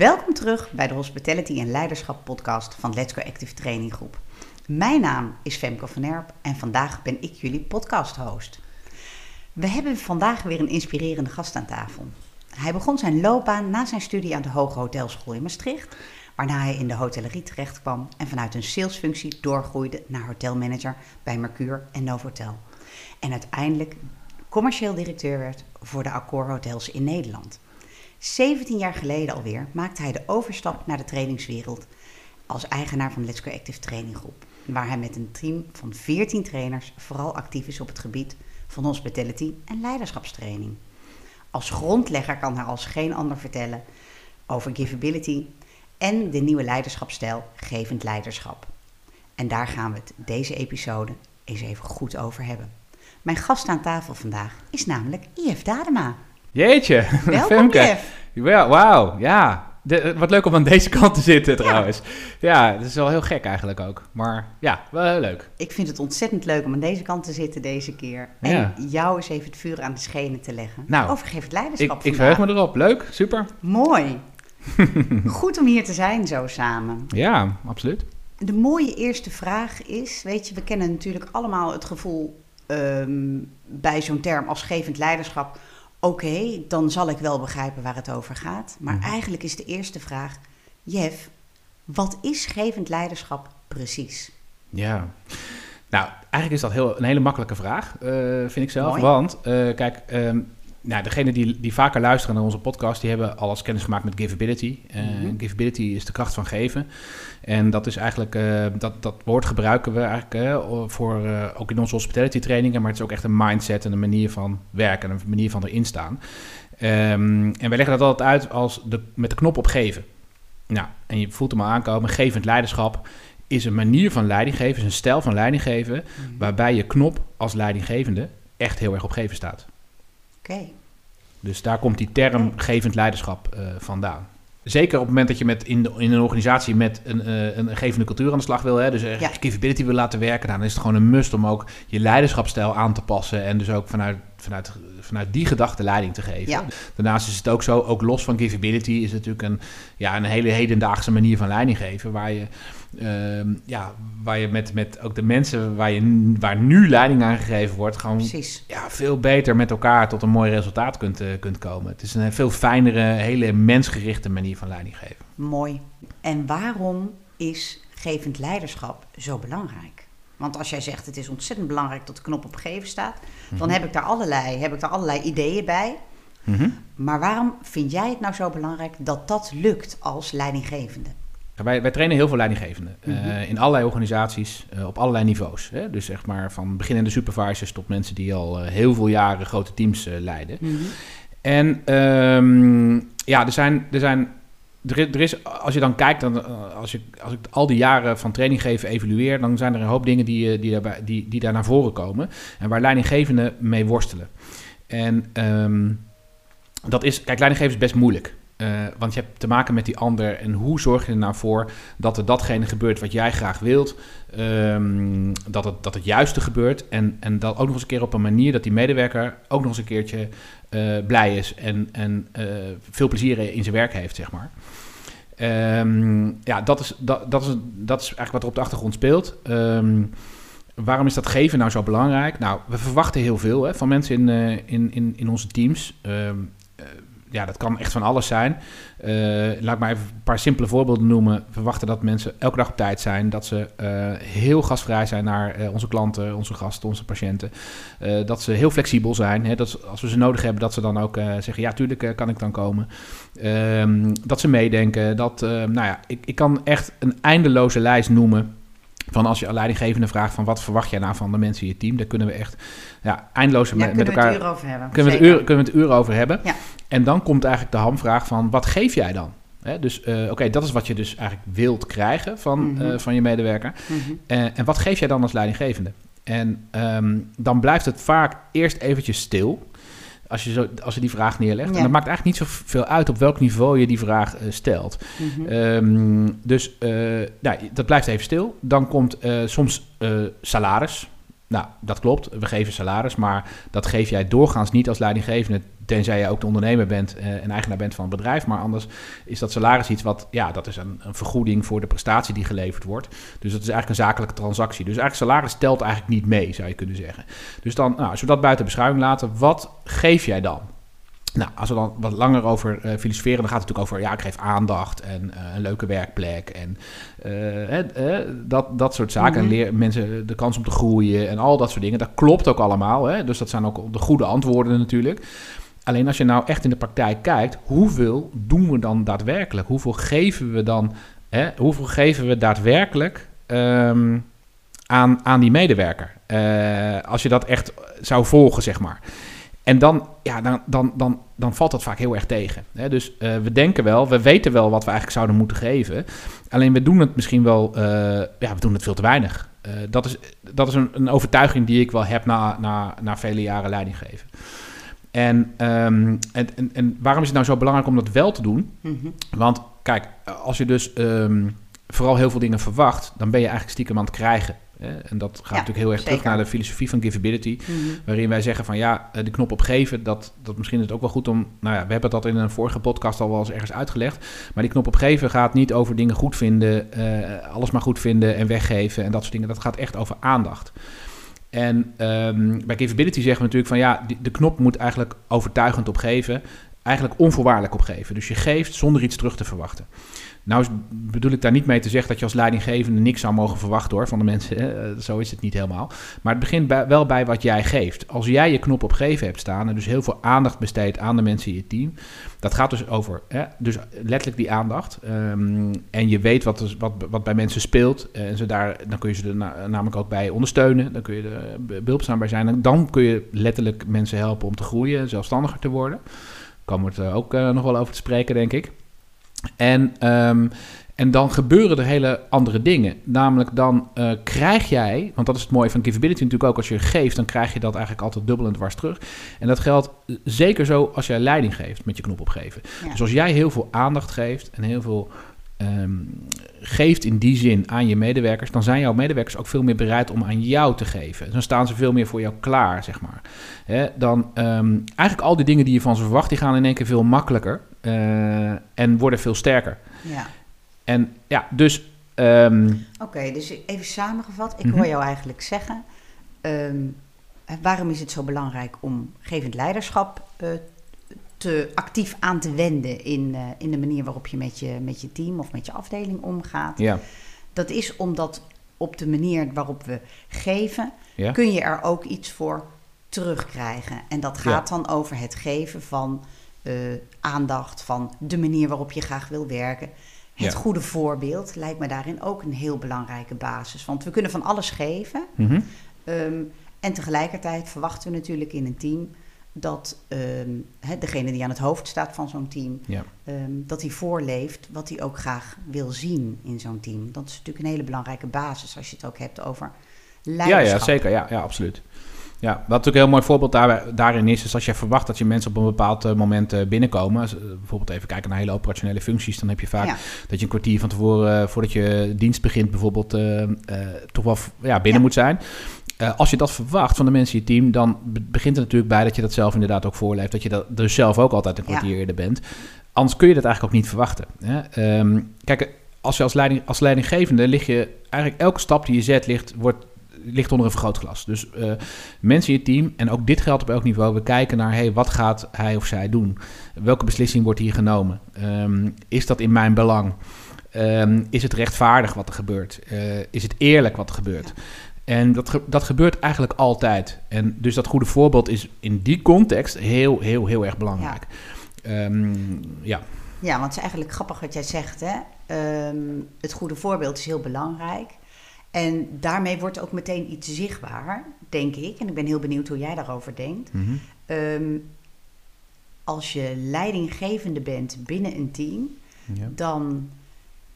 Welkom terug bij de Hospitality en Leiderschap podcast van Let's Go Active Training Groep. Mijn naam is Femke van Erp en vandaag ben ik jullie podcast host. We hebben vandaag weer een inspirerende gast aan tafel. Hij begon zijn loopbaan na zijn studie aan de Hoge Hotelschool in Maastricht, waarna hij in de hotellerie terecht kwam en vanuit een salesfunctie doorgroeide naar hotelmanager bij Mercure en Novotel. En uiteindelijk commercieel directeur werd voor de Accor Hotels in Nederland. 17 jaar geleden alweer maakte hij de overstap naar de trainingswereld als eigenaar van Let's Go Active Training Groep, waar hij met een team van 14 trainers vooral actief is op het gebied van hospitality en leiderschapstraining. Als grondlegger kan hij als geen ander vertellen over givability en de nieuwe leiderschapstijl gevend leiderschap. En daar gaan we het deze episode eens even goed over hebben. Mijn gast aan tafel vandaag is namelijk IF Dadema. Jeetje, Welkom Femke. Ja, Wauw, ja. De- wat leuk om aan deze kant te zitten trouwens. Ja, dat is wel heel gek eigenlijk ook. Maar ja, wel heel leuk. Ik vind het ontzettend leuk om aan deze kant te zitten deze keer. En Ja. jou eens even het vuur aan de schenen te leggen. Nou, over gevend Ik, leiderschap ik vandaag. verheug me erop. Leuk, super. Mooi. Goed om hier te zijn zo samen. Ja, absoluut. De mooie eerste vraag is, weet je, we kennen natuurlijk allemaal het gevoel ehm, bij zo'n term als gevend leiderschap. Oké, dan zal ik wel begrijpen waar het over gaat. Maar Mhm. eigenlijk is de eerste vraag, Jeff, wat is gevend leiderschap precies? Ja. Nou, eigenlijk is dat heel, een hele makkelijke vraag, eh, vind ik zelf. Mooi. Want, eh, kijk, ehm nou, degenen die, die vaker luisteren naar onze podcast, die hebben al eens kennis gemaakt met givability. Eh, Mhm. Givability is de kracht van geven. En dat is eigenlijk, eh, dat, dat woord gebruiken we eigenlijk eh, voor, ook in onze hospitality trainingen, maar het is ook echt een mindset en een manier van werken, een manier van erin staan. Ehm, en wij leggen dat altijd uit als de, met de knop op geven. Nou, en je voelt hem al aankomen, gevend leiderschap is een manier van leiding geven, is een stijl van leiding geven, waarbij je knop als leidinggevende echt heel erg op geven staat. Oké, Dus daar komt die term gevend leiderschap eh, vandaan. Zeker op het moment dat je met in, de- in een organisatie met een, eh, een gevende cultuur aan de slag wil, hè, dus Ja. capability wil laten werken, nou, dan is het gewoon een must om ook je leiderschapstijl aan te passen en dus ook vanuit, vanuit, vanuit die gedachte leiding te geven. Ja. Daarnaast is het ook zo, ook los van givability is het natuurlijk een, ja, een hele hedendaagse manier van leiding geven, waar je, ja, waar je met, met ook de mensen waar, je, waar nu leiding aan gegeven wordt, gewoon precies. ja, veel beter met elkaar tot een mooi resultaat kunt, eh, kunt komen. Het is een veel fijnere, hele mensgerichte manier van leiding geven. Mooi. En waarom is gevend leiderschap zo belangrijk? Want als jij zegt het is ontzettend belangrijk dat de knop op geven staat, dan Mhm. heb ik daar allerlei, heb ik daar allerlei ideeën bij. Maar waarom vind jij het nou zo belangrijk dat dat lukt als leidinggevende? Wij, wij trainen heel veel leidinggevenden eh, Mhm. in allerlei organisaties, eh, op allerlei niveaus. Hè? Dus zeg maar van beginnende supervisors tot mensen die al eh, heel veel jaren grote teams leiden. En ehm, ja, er zijn, er zijn er is, er is, als je dan kijkt, dan, als, je, als ik al die jaren van training geven evalueer, dan zijn er een hoop dingen die, die, daarbij, die, die daar naar voren komen en waar leidinggevenden mee worstelen. En ehm, dat is, kijk, leidinggeven is best moeilijk. Eh, want je hebt te maken met die ander en hoe zorg je er nou voor dat er datgene gebeurt wat jij graag wilt, ehm, dat, het, dat het juiste gebeurt en, en dat ook nog eens een keer op een manier dat die medewerker ook nog eens een keertje eh, blij is en, en eh, veel plezier in zijn werk heeft, zeg maar. Ehm, ja, dat is, dat, dat, is, dat is eigenlijk wat er op de achtergrond speelt. Ehm, waarom is dat geven nou zo belangrijk? Nou, we verwachten heel veel hè, van mensen in, in, in, in onze teams. Ja, dat kan echt van alles zijn. Eh, laat ik maar even een paar simpele voorbeelden noemen. We verwachten dat mensen elke dag op tijd zijn. Dat ze eh, heel gastvrij zijn naar eh, onze klanten, onze gasten, onze patiënten. Dat ze heel flexibel zijn. Hè, dat als we ze nodig hebben, dat ze dan ook zeggen... ja, tuurlijk kan ik dan komen. Ehm, dat ze meedenken. Dat, nou ja, ik, ik kan echt een eindeloze lijst noemen... van als je leidinggevende vraagt... van wat verwacht jij nou van de mensen in je team... daar kunnen we echt ja, eindeloos met, met kunnen we elkaar... het uur over hebben. Kunnen we, het uur, kunnen we het uur over hebben. Ja. En dan komt eigenlijk de hamvraag van, wat geef jij dan? Dus eh, oké, dat is wat je dus eigenlijk wilt krijgen van, Mhm. eh, van je medewerker. Mhm. Eh, en wat geef jij dan als leidinggevende? En ehm, dan blijft het vaak eerst eventjes stil. Als je, zo, als je die vraag neerlegt. Ja. En dat maakt eigenlijk niet zoveel uit op welk niveau je die vraag stelt. Mhm. Ehm, dus nou, dat blijft even stil. Dan komt soms salaris. Nou, dat klopt. We geven salaris, maar dat geef jij doorgaans niet als leidinggevende, tenzij je ook de ondernemer bent uh, en eigenaar bent van het bedrijf. Maar anders is dat salaris iets wat, ja, dat is een, een, vergoeding voor de prestatie die geleverd wordt. Dus dat is eigenlijk een zakelijke transactie. Dus eigenlijk salaris telt eigenlijk niet mee, zou je kunnen zeggen. Dus dan, nou, als we dat buiten beschouwing laten, wat geef jij dan? Nou, als we dan wat langer over uh, filosoferen, dan gaat het natuurlijk over, ja, ik geef aandacht en uh, een leuke werkplek en uh, dat, dat soort zaken. En Mhm. leer mensen de kans om te groeien en al dat soort dingen. Dat klopt ook allemaal, hè? dus dat zijn ook de goede antwoorden natuurlijk. Alleen als je nou echt in de praktijk kijkt, hoeveel doen we dan daadwerkelijk? Hoeveel geven we dan, hè? hoeveel geven we daadwerkelijk ehm, aan, aan die medewerker? Eh, als je dat echt zou volgen, zeg maar. En dan, ja, dan, dan, dan, dan valt dat vaak heel erg tegen. Hè? Dus eh, we denken wel, we weten wel wat we eigenlijk zouden moeten geven. Alleen we doen het misschien wel, eh, ja, we doen het veel te weinig. Eh, dat is, dat is een, een overtuiging die ik wel heb na, na, na vele jaren leiding geven. En, ehm, en, en, en waarom is het nou zo belangrijk om dat wel te doen? Mhm. Want kijk, als je dus ehm, vooral heel veel dingen verwacht, dan ben je eigenlijk stiekem aan het krijgen. En dat gaat Ja, natuurlijk heel erg terug naar de filosofie van givability. Mhm. Waarin wij zeggen van ja, eh, de knop op geven, dat, dat misschien is het ook wel goed om. Nou ja, we hebben dat in een vorige podcast al wel eens ergens uitgelegd. Maar die knop op geven gaat niet over dingen goed vinden, eh, alles maar goed vinden en weggeven en dat soort dingen. Dat gaat echt over aandacht. En ehm, bij Givability zeggen we natuurlijk van ja, die- de knop moet eigenlijk overtuigend op geven. Eigenlijk onvoorwaardelijk op geven. Dus je geeft zonder iets terug te verwachten. Nou bedoel ik daar niet mee te zeggen dat je als leidinggevende niks zou mogen verwachten hoor, van de mensen. Eh, Zo is het niet helemaal. Maar het begint wel bij wat jij geeft. Als jij je knop op geven hebt staan en dus heel veel aandacht besteedt aan de mensen in je team. Dat gaat dus over, hè, dus letterlijk die aandacht. Ehm, en je weet wat, wat, wat bij mensen speelt. eh, En ze daar, dan kun je ze er na- namelijk ook bij ondersteunen. Dan kun je er be- behulpzaam bij zijn. En dan kun je letterlijk mensen helpen om te groeien, zelfstandiger te worden. Komen we het eh, ook eh, nog wel over te spreken, denk ik. En, ehm, en dan gebeuren er hele andere dingen. Namelijk dan eh, krijg jij, want dat is het mooie van givability natuurlijk ook, als je geeft, dan krijg je dat eigenlijk altijd dubbel en dwars terug. En dat geldt eh, zeker zo als jij leiding geeft met je knop opgeven. Ja. Dus als jij heel veel aandacht geeft en heel veel ehm, geeft in die zin aan je medewerkers, dan zijn jouw medewerkers ook veel meer bereid om aan jou te geven. Dan staan ze veel meer voor jou klaar, zeg maar. Dan ehm, eigenlijk al die dingen die je van ze verwacht, die gaan in één keer veel makkelijker en worden veel sterker. Ja. En ja, dus ehm, Oké, dus even samengevat. Ik Mhm. hoor jou eigenlijk zeggen... ehm, eh, waarom is het zo belangrijk om gevend leiderschap eh, te actief aan te wenden... In, eh, in de manier waarop je met, je met je team of met je afdeling omgaat? ja, Dat is omdat op de manier waarop we geven... ja, kun je er ook iets voor terugkrijgen. En dat gaat dan over het geven van eh, aandacht... van de manier waarop je graag wil werken... Het Ja. goede voorbeeld lijkt me daarin ook een heel belangrijke basis. Want we kunnen van alles geven. mhm, ehm, en tegelijkertijd verwachten we natuurlijk in een team dat hè, degene die aan het hoofd staat van zo'n team, ja. ehm, dat hij voorleeft wat hij ook graag wil zien in zo'n team. Dat is natuurlijk een hele belangrijke basis als je het ook hebt over Ja, leiderschap. ja, zeker. Ja, ja absoluut. Ja, wat natuurlijk een heel mooi voorbeeld daar, daarin is, is als je verwacht dat je mensen op een bepaald eh, moment eh, binnenkomen. Eh, bijvoorbeeld even kijken naar hele operationele functies, dan heb je vaak Ja. dat je een kwartier van tevoren, voordat je dienst begint, bijvoorbeeld toch wel ja, binnen Ja. moet zijn. Als je dat verwacht van de mensen in je team, dan be- begint het natuurlijk bij dat je dat zelf inderdaad ook voorleeft. Dat je dat dus zelf ook altijd een Ja. kwartier eerder bent. Anders kun je dat eigenlijk ook niet verwachten. Hè? Ehm, kijk, als je als, leiding, als leidinggevende lig je eigenlijk elke stap die je zet, ligt, wordt, ligt onder een vergrootglas. Dus eh, mensen in je team, en ook dit geldt op elk niveau, we kijken naar hey, wat gaat hij of zij doen? Welke beslissing wordt hier genomen? Ehm, is dat in mijn belang? Ehm, is het rechtvaardig wat er gebeurt? Eh, is het eerlijk wat er gebeurt? En dat, ge- dat gebeurt eigenlijk altijd. En dus dat goede voorbeeld is in die context heel, heel, heel erg belangrijk. Ehm, ja. Ja, want het is eigenlijk grappig wat jij zegt. Hè? Het goede voorbeeld is heel belangrijk. En daarmee wordt ook meteen iets zichtbaar, denk ik. En ik ben heel benieuwd hoe jij daarover denkt. Mhm. Ehm, als je leidinggevende bent binnen een team, ja. dan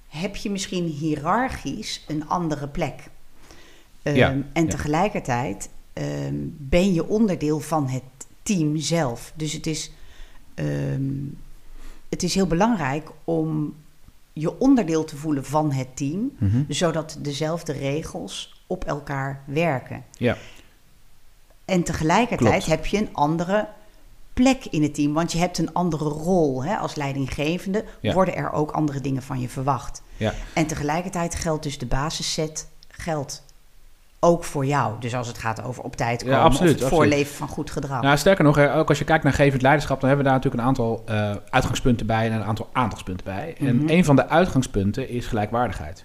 heb je misschien hiërarchisch een andere plek. Ehm, Ja, en ja. tegelijkertijd ehm, ben je onderdeel van het team zelf. Dus het is, het is heel belangrijk om je onderdeel te voelen van het team, Mhm. zodat dezelfde regels op elkaar werken. Ja. En tegelijkertijd Klopt. heb je een andere plek in het team. Want je hebt een andere rol. Hè? Als leidinggevende Ja. worden er ook andere dingen van je verwacht. Ja. En tegelijkertijd geldt dus de basisset geldt ook voor jou. Dus als het gaat over op tijd Ja, komen absoluut, of het absoluut. voorleven van goed gedrag. Nou, sterker nog, ook als je kijkt naar gevend leiderschap, dan hebben we daar natuurlijk een aantal eh, uitgangspunten bij en een aantal aandachtspunten bij. En Mhm. een van de uitgangspunten is gelijkwaardigheid.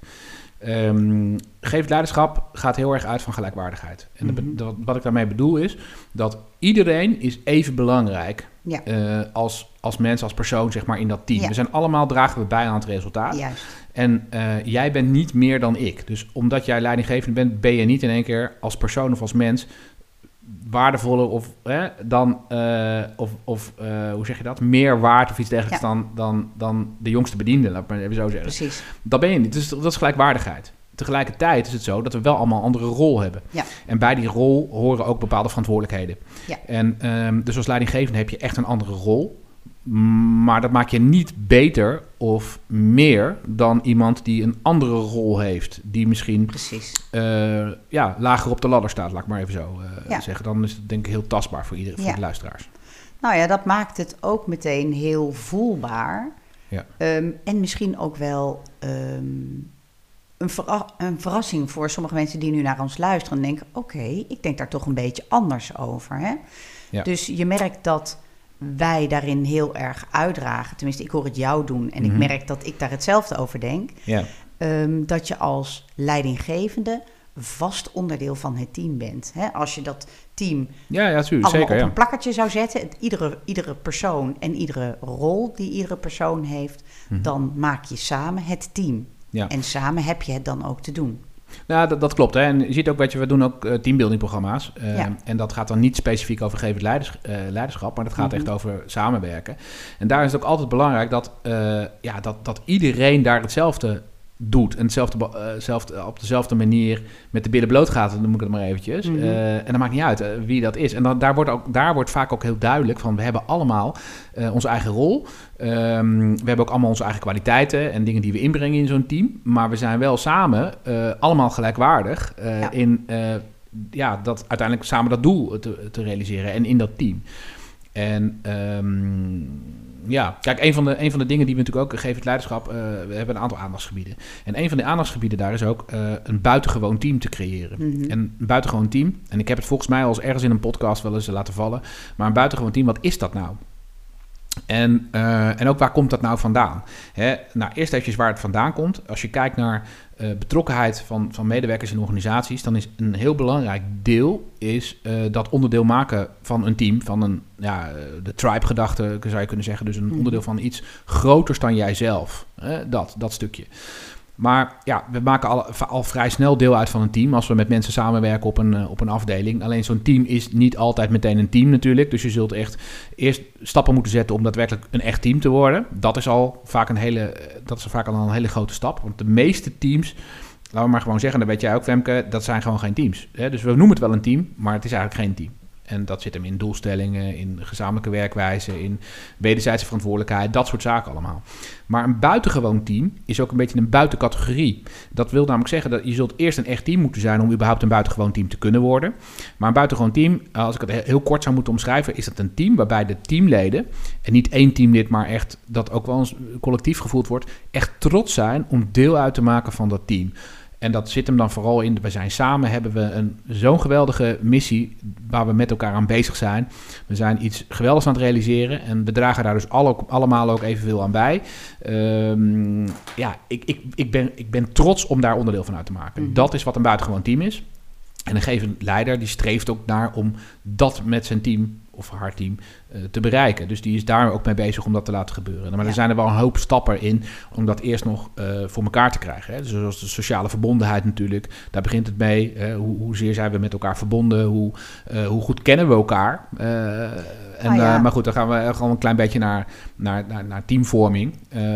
Ehm gevend leiderschap gaat heel erg uit van gelijkwaardigheid. En Mhm. wat ik daarmee bedoel is dat iedereen is even belangrijk Ja. eh, als, als mens, als persoon zeg maar, in dat team. Ja. We zijn allemaal dragen we bij aan het resultaat. Juist. En eh, jij bent niet meer dan ik. Dus omdat jij leidinggevende bent, ben je niet in één keer als persoon of als mens waardevoller of hè, dan eh, of, of eh, hoe zeg je dat? Meer waard of iets dergelijks Ja. dan, dan, dan de jongste bediende, laat ik maar even zo zeggen. Precies. Dat ben je niet. Dus dat is gelijkwaardigheid. Tegelijkertijd is het zo dat we wel allemaal een andere rol hebben. Ja. En bij die rol horen ook bepaalde verantwoordelijkheden. Ja. En ehm, dus als leidinggevende heb je echt een andere rol. Maar dat maakt je niet beter of meer dan iemand die een andere rol heeft. Die misschien Precies. eh, ja, lager op de ladder staat, laat ik maar even zo eh, Ja. zeggen. Dan is het denk ik heel tastbaar voor iedereen, voor de luisteraars. Nou ja, dat maakt het ook meteen heel voelbaar. Ja. Ehm, en misschien ook wel ehm, een, verra- een verrassing voor sommige mensen die nu naar ons luisteren. En denken, oké, ik denk daar toch een beetje anders over. Hè? Ja. Dus je merkt dat wij daarin heel erg uitdragen. Tenminste, ik hoor het jou doen. En Mhm. ik merk dat ik daar hetzelfde over denk. Ja, Ehm, dat je als leidinggevende vast onderdeel van het team bent. Als je dat team ja, ja tuurlijk, zeker. op Ja. een plakkertje zou zetten, het- iedere, iedere persoon en iedere rol die iedere persoon heeft, Mhm. dan maak je samen het team. Ja. En samen heb je het dan ook te doen. Nou, dat, dat klopt. Hè. En je ziet ook, weet je, we doen ook eh, teambuilding programma's. Eh, Ja. En dat gaat dan niet specifiek over gevend leiders, eh, leiderschap, maar dat gaat Mhm. echt over samenwerken. En daar is het ook altijd belangrijk dat, ja, dat, dat iedereen daar hetzelfde doet. En hetzelfde, eh, hetzelfde, op dezelfde manier met de billen bloot gaat, dan noem ik het maar eventjes. Mhm. Eh, en dat maakt niet uit eh, wie dat is. En dan, daar, wordt ook, daar wordt vaak ook heel duidelijk van, we hebben allemaal eh, onze eigen rol. Ehm, we hebben ook allemaal onze eigen kwaliteiten en dingen die we inbrengen in zo'n team. Maar we zijn wel samen eh, allemaal gelijkwaardig eh, Ja. in eh, ja, dat uiteindelijk samen dat doel te, te realiseren en in dat team. En ehm, ja, kijk, een van, de, een van de dingen die we natuurlijk ook geven het leiderschap, eh, we hebben een aantal aandachtsgebieden. En een van de aandachtsgebieden daar is ook eh, een buitengewoon team te creëren. Mhm. En een buitengewoon team, en ik heb het volgens mij al eens ergens in een podcast wel eens laten vallen, maar een buitengewoon team, wat is dat nou? En, eh, en ook waar komt dat nou vandaan? Hè, nou, eerst even waar het vandaan komt. Als je kijkt naar eh, betrokkenheid van, van medewerkers in organisaties, dan is een heel belangrijk deel is, eh, dat onderdeel maken van een team, van een, ja, eh, de tribe-gedachte zou je kunnen zeggen. Dus een Mhm. onderdeel van iets groters dan jijzelf. Hè, dat, dat stukje. Maar ja, we maken al, al vrij snel deel uit van een team als we met mensen samenwerken op een, eh, op een afdeling. Alleen zo'n team is niet altijd meteen een team natuurlijk. Dus je zult echt eerst stappen moeten zetten om daadwerkelijk een echt team te worden. Dat is al vaak een hele, eh, dat is vaak al een hele grote stap. Want de meeste teams, laten we maar gewoon zeggen, dat weet jij ook Femke, dat zijn gewoon geen teams. Dus we noemen het wel een team, maar het is eigenlijk geen team. En dat zit hem in doelstellingen, in gezamenlijke werkwijze, in wederzijdse verantwoordelijkheid, dat soort zaken allemaal. Maar een buitengewoon team is ook een beetje een buitencategorie. Dat wil namelijk zeggen dat je zult eerst een echt team moeten zijn om überhaupt een buitengewoon team te kunnen worden. Maar een buitengewoon team, als ik het he- heel kort zou moeten omschrijven, is dat een team waarbij de teamleden, en niet één teamlid, maar echt dat ook wel eens collectief gevoeld wordt, echt trots zijn om deel uit te maken van dat team. En dat zit hem dan vooral in, we zijn samen, hebben we een, zo'n geweldige missie waar we met elkaar aan bezig zijn. We zijn iets geweldigs aan het realiseren en we dragen daar dus alle, allemaal ook evenveel aan bij. Ehm, ja, ik, ik, ik, ben, ik ben trots om daar onderdeel van uit te maken. Mhm. Dat is wat een buitengewoon team is. En een gegeven leider die streeft ook naar om dat met zijn team of haar team eh, te bereiken. Dus die is daar ook mee bezig om dat te laten gebeuren. Maar Ja. er zijn er wel een hoop stappen in om dat eerst nog eh, voor elkaar te krijgen. Hè. Dus zoals de sociale verbondenheid natuurlijk. Daar begint het mee. Hè. Hoe, hoezeer zijn we met elkaar verbonden? Hoe, eh, hoe goed kennen we elkaar? En, Ah, ja. maar goed, dan gaan we gewoon een klein beetje naar, naar, naar, naar teamvorming.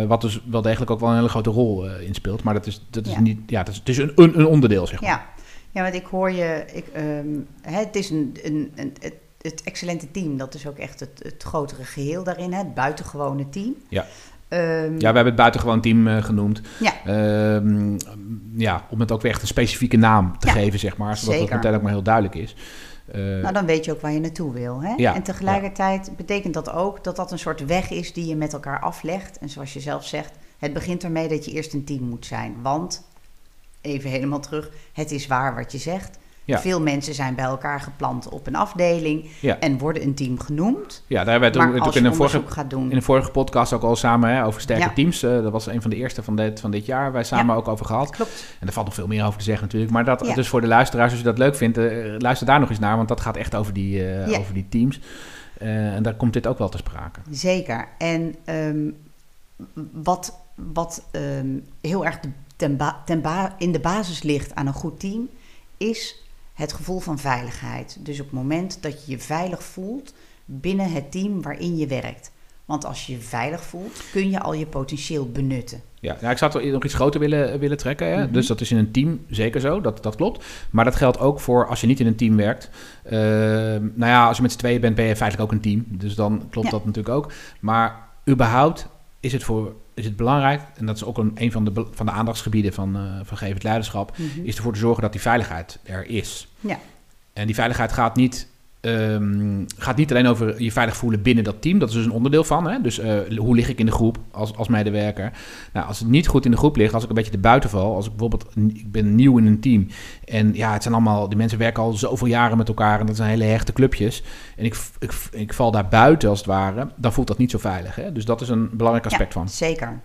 wat dus wel degelijk ook wel een hele grote rol in speelt. Maar dat is, dat is Ja. niet. Ja, het is, het is een, een, een onderdeel, zeg maar. Ja, ja want ik hoor je, ik, ehm, hè, het is een, een, een, het, excellente team, dat is ook echt het, het grotere geheel daarin, hè, het buitengewone team. Ja. Ehm, Ja, we hebben het buitengewoon team eh, genoemd. Ja. Ehm, ja, om het ook weer echt een specifieke naam te Ja, geven, zeg maar. Zodat het meteen ook maar heel duidelijk is. Eh, Nou, dan weet je ook waar je naartoe wil. Hè? Ja, en tegelijkertijd betekent dat ook dat dat een soort weg is die je met elkaar aflegt. En zoals je zelf zegt, het begint ermee dat je eerst een team moet zijn. Want, even helemaal terug, het is waar wat je zegt. Ja. Veel mensen zijn bij elkaar geplant op een afdeling Ja. en worden een team genoemd. ja, daar hebben we het ook, in een vorige doen, In de vorige podcast ook al samen hè, over sterke Ja. teams. Eh, dat was een van de eerste van dit, van dit jaar. Wij samen ook over gehad. klopt. En er valt nog veel meer over te zeggen natuurlijk. Maar dat, dus voor de luisteraars, als je dat leuk vindt, eh, luister daar nog eens naar. Want dat gaat echt over die, eh, over die teams. En daar komt dit ook wel te sprake. Zeker. En ehm, wat, wat ehm, heel erg de- ten ba- ten ba- in de basis ligt aan een goed team, is het gevoel van veiligheid. Dus op het moment dat je je veilig voelt binnen het team waarin je werkt. Want als je je veilig voelt, kun je al je potentieel benutten. Ja, nou, ik zou het nog iets groter willen, willen trekken. Hè? Mhm. Dus dat is in een team zeker zo, dat, dat klopt. Maar dat geldt ook voor als je niet in een team werkt. Ehm, nou ja, als je met z'n tweeën bent, ben je feitelijk ook een team. Dus dan klopt Ja. dat natuurlijk ook. Maar überhaupt is het, voor, is het belangrijk, en dat is ook een, een van, de, van de aandachtsgebieden van, eh van gevend leiderschap, is ervoor te zorgen dat die veiligheid er is. Ja. En die veiligheid gaat niet, ehm, gaat niet alleen over je veilig voelen binnen dat team. Dat is dus een onderdeel van. Hè? Dus eh, hoe lig ik in de groep als, als medewerker? Nou, als het niet goed in de groep ligt, als ik een beetje de buiten val. Als ik bijvoorbeeld, ik ben nieuw in een team. En ja, het zijn allemaal, die mensen werken al zoveel jaren met elkaar. En dat zijn hele hechte clubjes. En ik, ik, ik val daar buiten als het ware. Dan voelt dat niet zo veilig. Hè? Dus dat is een belangrijk aspect ja, van. Zeker.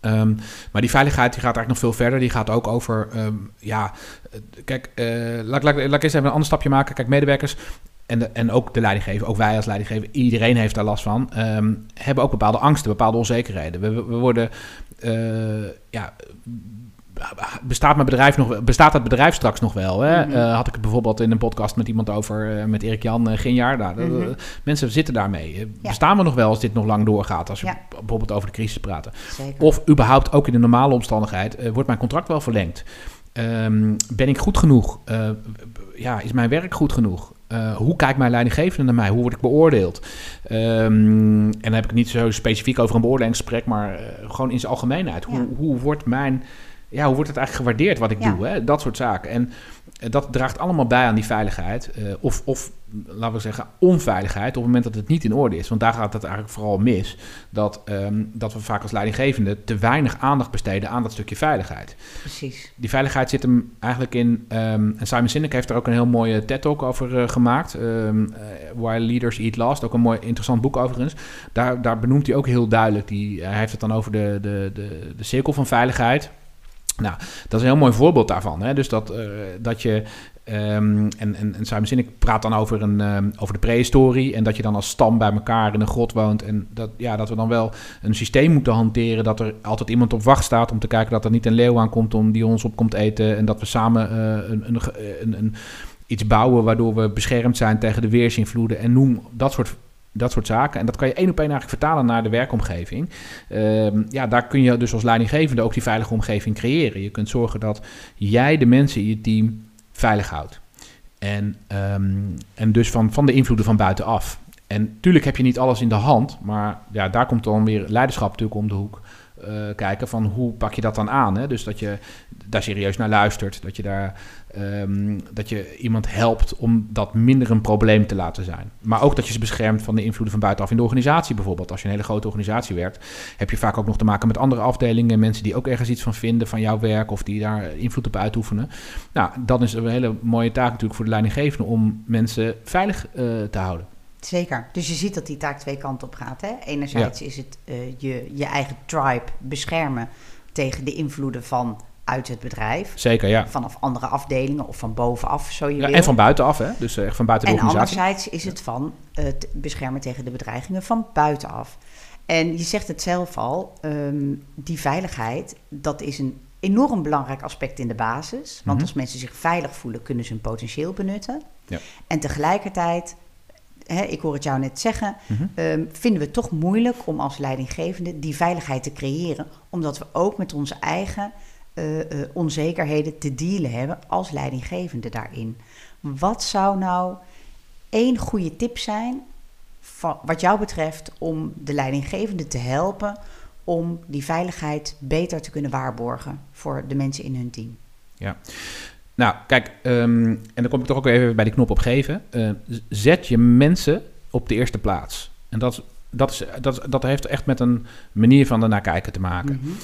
Ehm, maar die veiligheid die gaat eigenlijk nog veel verder. Die gaat ook over, ehm, ja, eh, kijk, eh, laat, laat, laat ik eens even een ander stapje maken. Kijk, medewerkers en, de, en ook de leidinggever, ook wij als leidinggever, iedereen heeft daar last van, ehm, hebben ook bepaalde angsten, bepaalde onzekerheden. We, we worden, eh, ja, bestaat, mijn bedrijf nog, bestaat het bedrijf straks nog wel? Hè? Mhm. Eh, had ik het bijvoorbeeld in een podcast met iemand over, eh, met Erik Jan uh, Ginjaar. Nou, Mhm. mensen zitten daarmee. Ja. Bestaan we nog wel als dit nog lang doorgaat? Als we Ja. bijvoorbeeld over de crisis praten. zeker. Of überhaupt ook in de normale omstandigheid, wordt mijn contract wel verlengd? Ehm, ben ik goed genoeg? Ja, is mijn werk goed genoeg? Eh, hoe kijkt mijn leidinggevende naar mij? Hoe word ik beoordeeld? Ehm, en dan heb ik het niet zo specifiek over een beoordelingsgesprek, maar eh, gewoon in zijn algemeenheid. Hoe, Ja. hoe wordt mijn ja, hoe wordt het eigenlijk gewaardeerd wat ik Ja. doe? Hè? Dat soort zaken. En dat draagt allemaal bij aan die veiligheid. eh, of, of, laten we zeggen, onveiligheid op het moment dat het niet in orde is. Want daar gaat het eigenlijk vooral mis. Dat, ehm, dat we vaak als leidinggevende te weinig aandacht besteden aan dat stukje veiligheid. Precies. Die veiligheid zit hem eigenlijk in... ehm, en Simon Sinek heeft er ook een heel mooie TED-talk over eh, gemaakt. ehm eh, Why Leaders Eat Last. Ook een mooi interessant boek overigens. Daar, daar benoemt hij ook heel duidelijk. Die, hij heeft het dan over de, de, de, de cirkel van veiligheid. Nou, dat is een heel mooi voorbeeld daarvan. Hè? Dus dat, eh, dat je... ehm, en, en, en Simon Sinek praat dan over, een, ehm, over de prehistorie... en dat je dan als stam bij elkaar in een grot woont... en dat, ja, dat we dan wel een systeem moeten hanteren... dat er altijd iemand op wacht staat om te kijken... dat er niet een leeuw aankomt om die ons op komt eten... en dat we samen eh, een, een, een, iets bouwen... waardoor we beschermd zijn tegen de weersinvloeden... en noem dat soort dat soort zaken. En dat kan je één op één eigenlijk vertalen naar de werkomgeving. Um, ja, daar kun je dus als leidinggevende ook die veilige omgeving creëren. Je kunt zorgen dat jij de mensen in je team veilig houdt. En, um, en dus van, van de invloeden van buitenaf. En tuurlijk heb je niet alles in de hand, maar ja, daar komt dan weer leiderschap natuurlijk om de hoek. Uh, kijken van hoe pak je dat dan aan. Hè? Dus dat je daar serieus naar luistert. Dat je, daar, um, dat je iemand helpt om dat minder een probleem te laten zijn. Maar ook dat je ze beschermt van de invloeden van buitenaf in de organisatie bijvoorbeeld. Als je een hele grote organisatie werkt, heb je vaak ook nog te maken met andere afdelingen. Mensen die ook ergens iets van vinden van jouw werk of die daar invloed op uitoefenen. Nou, dan is het een hele mooie taak natuurlijk voor de leidinggevende om mensen veilig uh, te houden. Zeker. Dus je ziet dat die taak twee kanten op gaat. Hè? Enerzijds ja. is het uh, je, je eigen tribe beschermen tegen de invloeden van uit het bedrijf. Zeker, ja. Vanaf andere afdelingen of van bovenaf, zo je ja, wil. En van buitenaf, hè? Dus echt van buiten de en organisatie. En anderzijds is het van het beschermen tegen de bedreigingen van buitenaf. En je zegt het zelf al, um, die veiligheid, dat is een enorm belangrijk aspect in de basis. Want Mhm. als mensen zich veilig voelen, kunnen ze hun potentieel benutten. Ja. En tegelijkertijd Hè, ik hoor het jou net zeggen, Mhm. um, vinden we het toch moeilijk om als leidinggevende die veiligheid te creëren, omdat we ook met onze eigen uh, uh, onzekerheden te dealen hebben als leidinggevende daarin. Wat zou nou één goede tip zijn, van, wat jou betreft, om de leidinggevende te helpen om die veiligheid beter te kunnen waarborgen voor de mensen in hun team? Ja. Nou, kijk, ehm, en dan kom ik toch ook even bij die knop op geven. Uh, zet je mensen op de eerste plaats. En dat dat, is, dat, dat heeft echt met een manier van ernaar kijken te maken. Mm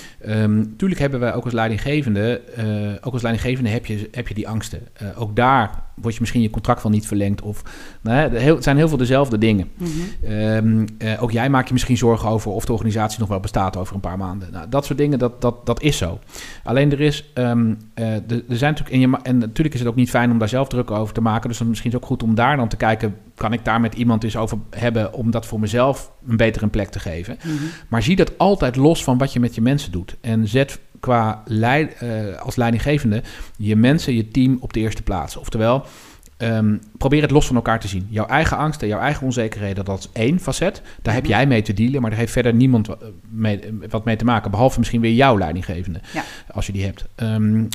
tuurlijk hebben we ook als leidinggevende, uh, ook als leidinggevende heb je, heb je die angsten. Uh, ook daar word je misschien je contract van niet verlengd. Of, nou, heel, het zijn heel veel dezelfde dingen. Mhm. Um, uh, ook jij maakt je misschien zorgen over of de organisatie nog wel bestaat over een paar maanden. Nou, dat soort dingen, dat, dat, dat is zo. Alleen er is, um, er zijn natuurlijk, en, je, en natuurlijk is het ook niet fijn om daar zelf druk over te maken. Dus dan misschien is het ook goed om daar dan te kijken, kan ik daar met iemand eens over hebben om dat voor mezelf een betere plek te geven. Mm -hmm. Maar zie dat altijd los van wat je met je mensen doet. En zet qua leid, uh, als leidinggevende je mensen, je team op de eerste plaats. Oftewel, um, probeer het los van elkaar te zien. Jouw eigen angsten, jouw eigen onzekerheden, dat is één facet. Daar heb jij mee te dealen, maar daar heeft verder niemand mee, wat mee te maken. Behalve misschien weer jouw leidinggevende, ja. als je die hebt. Um,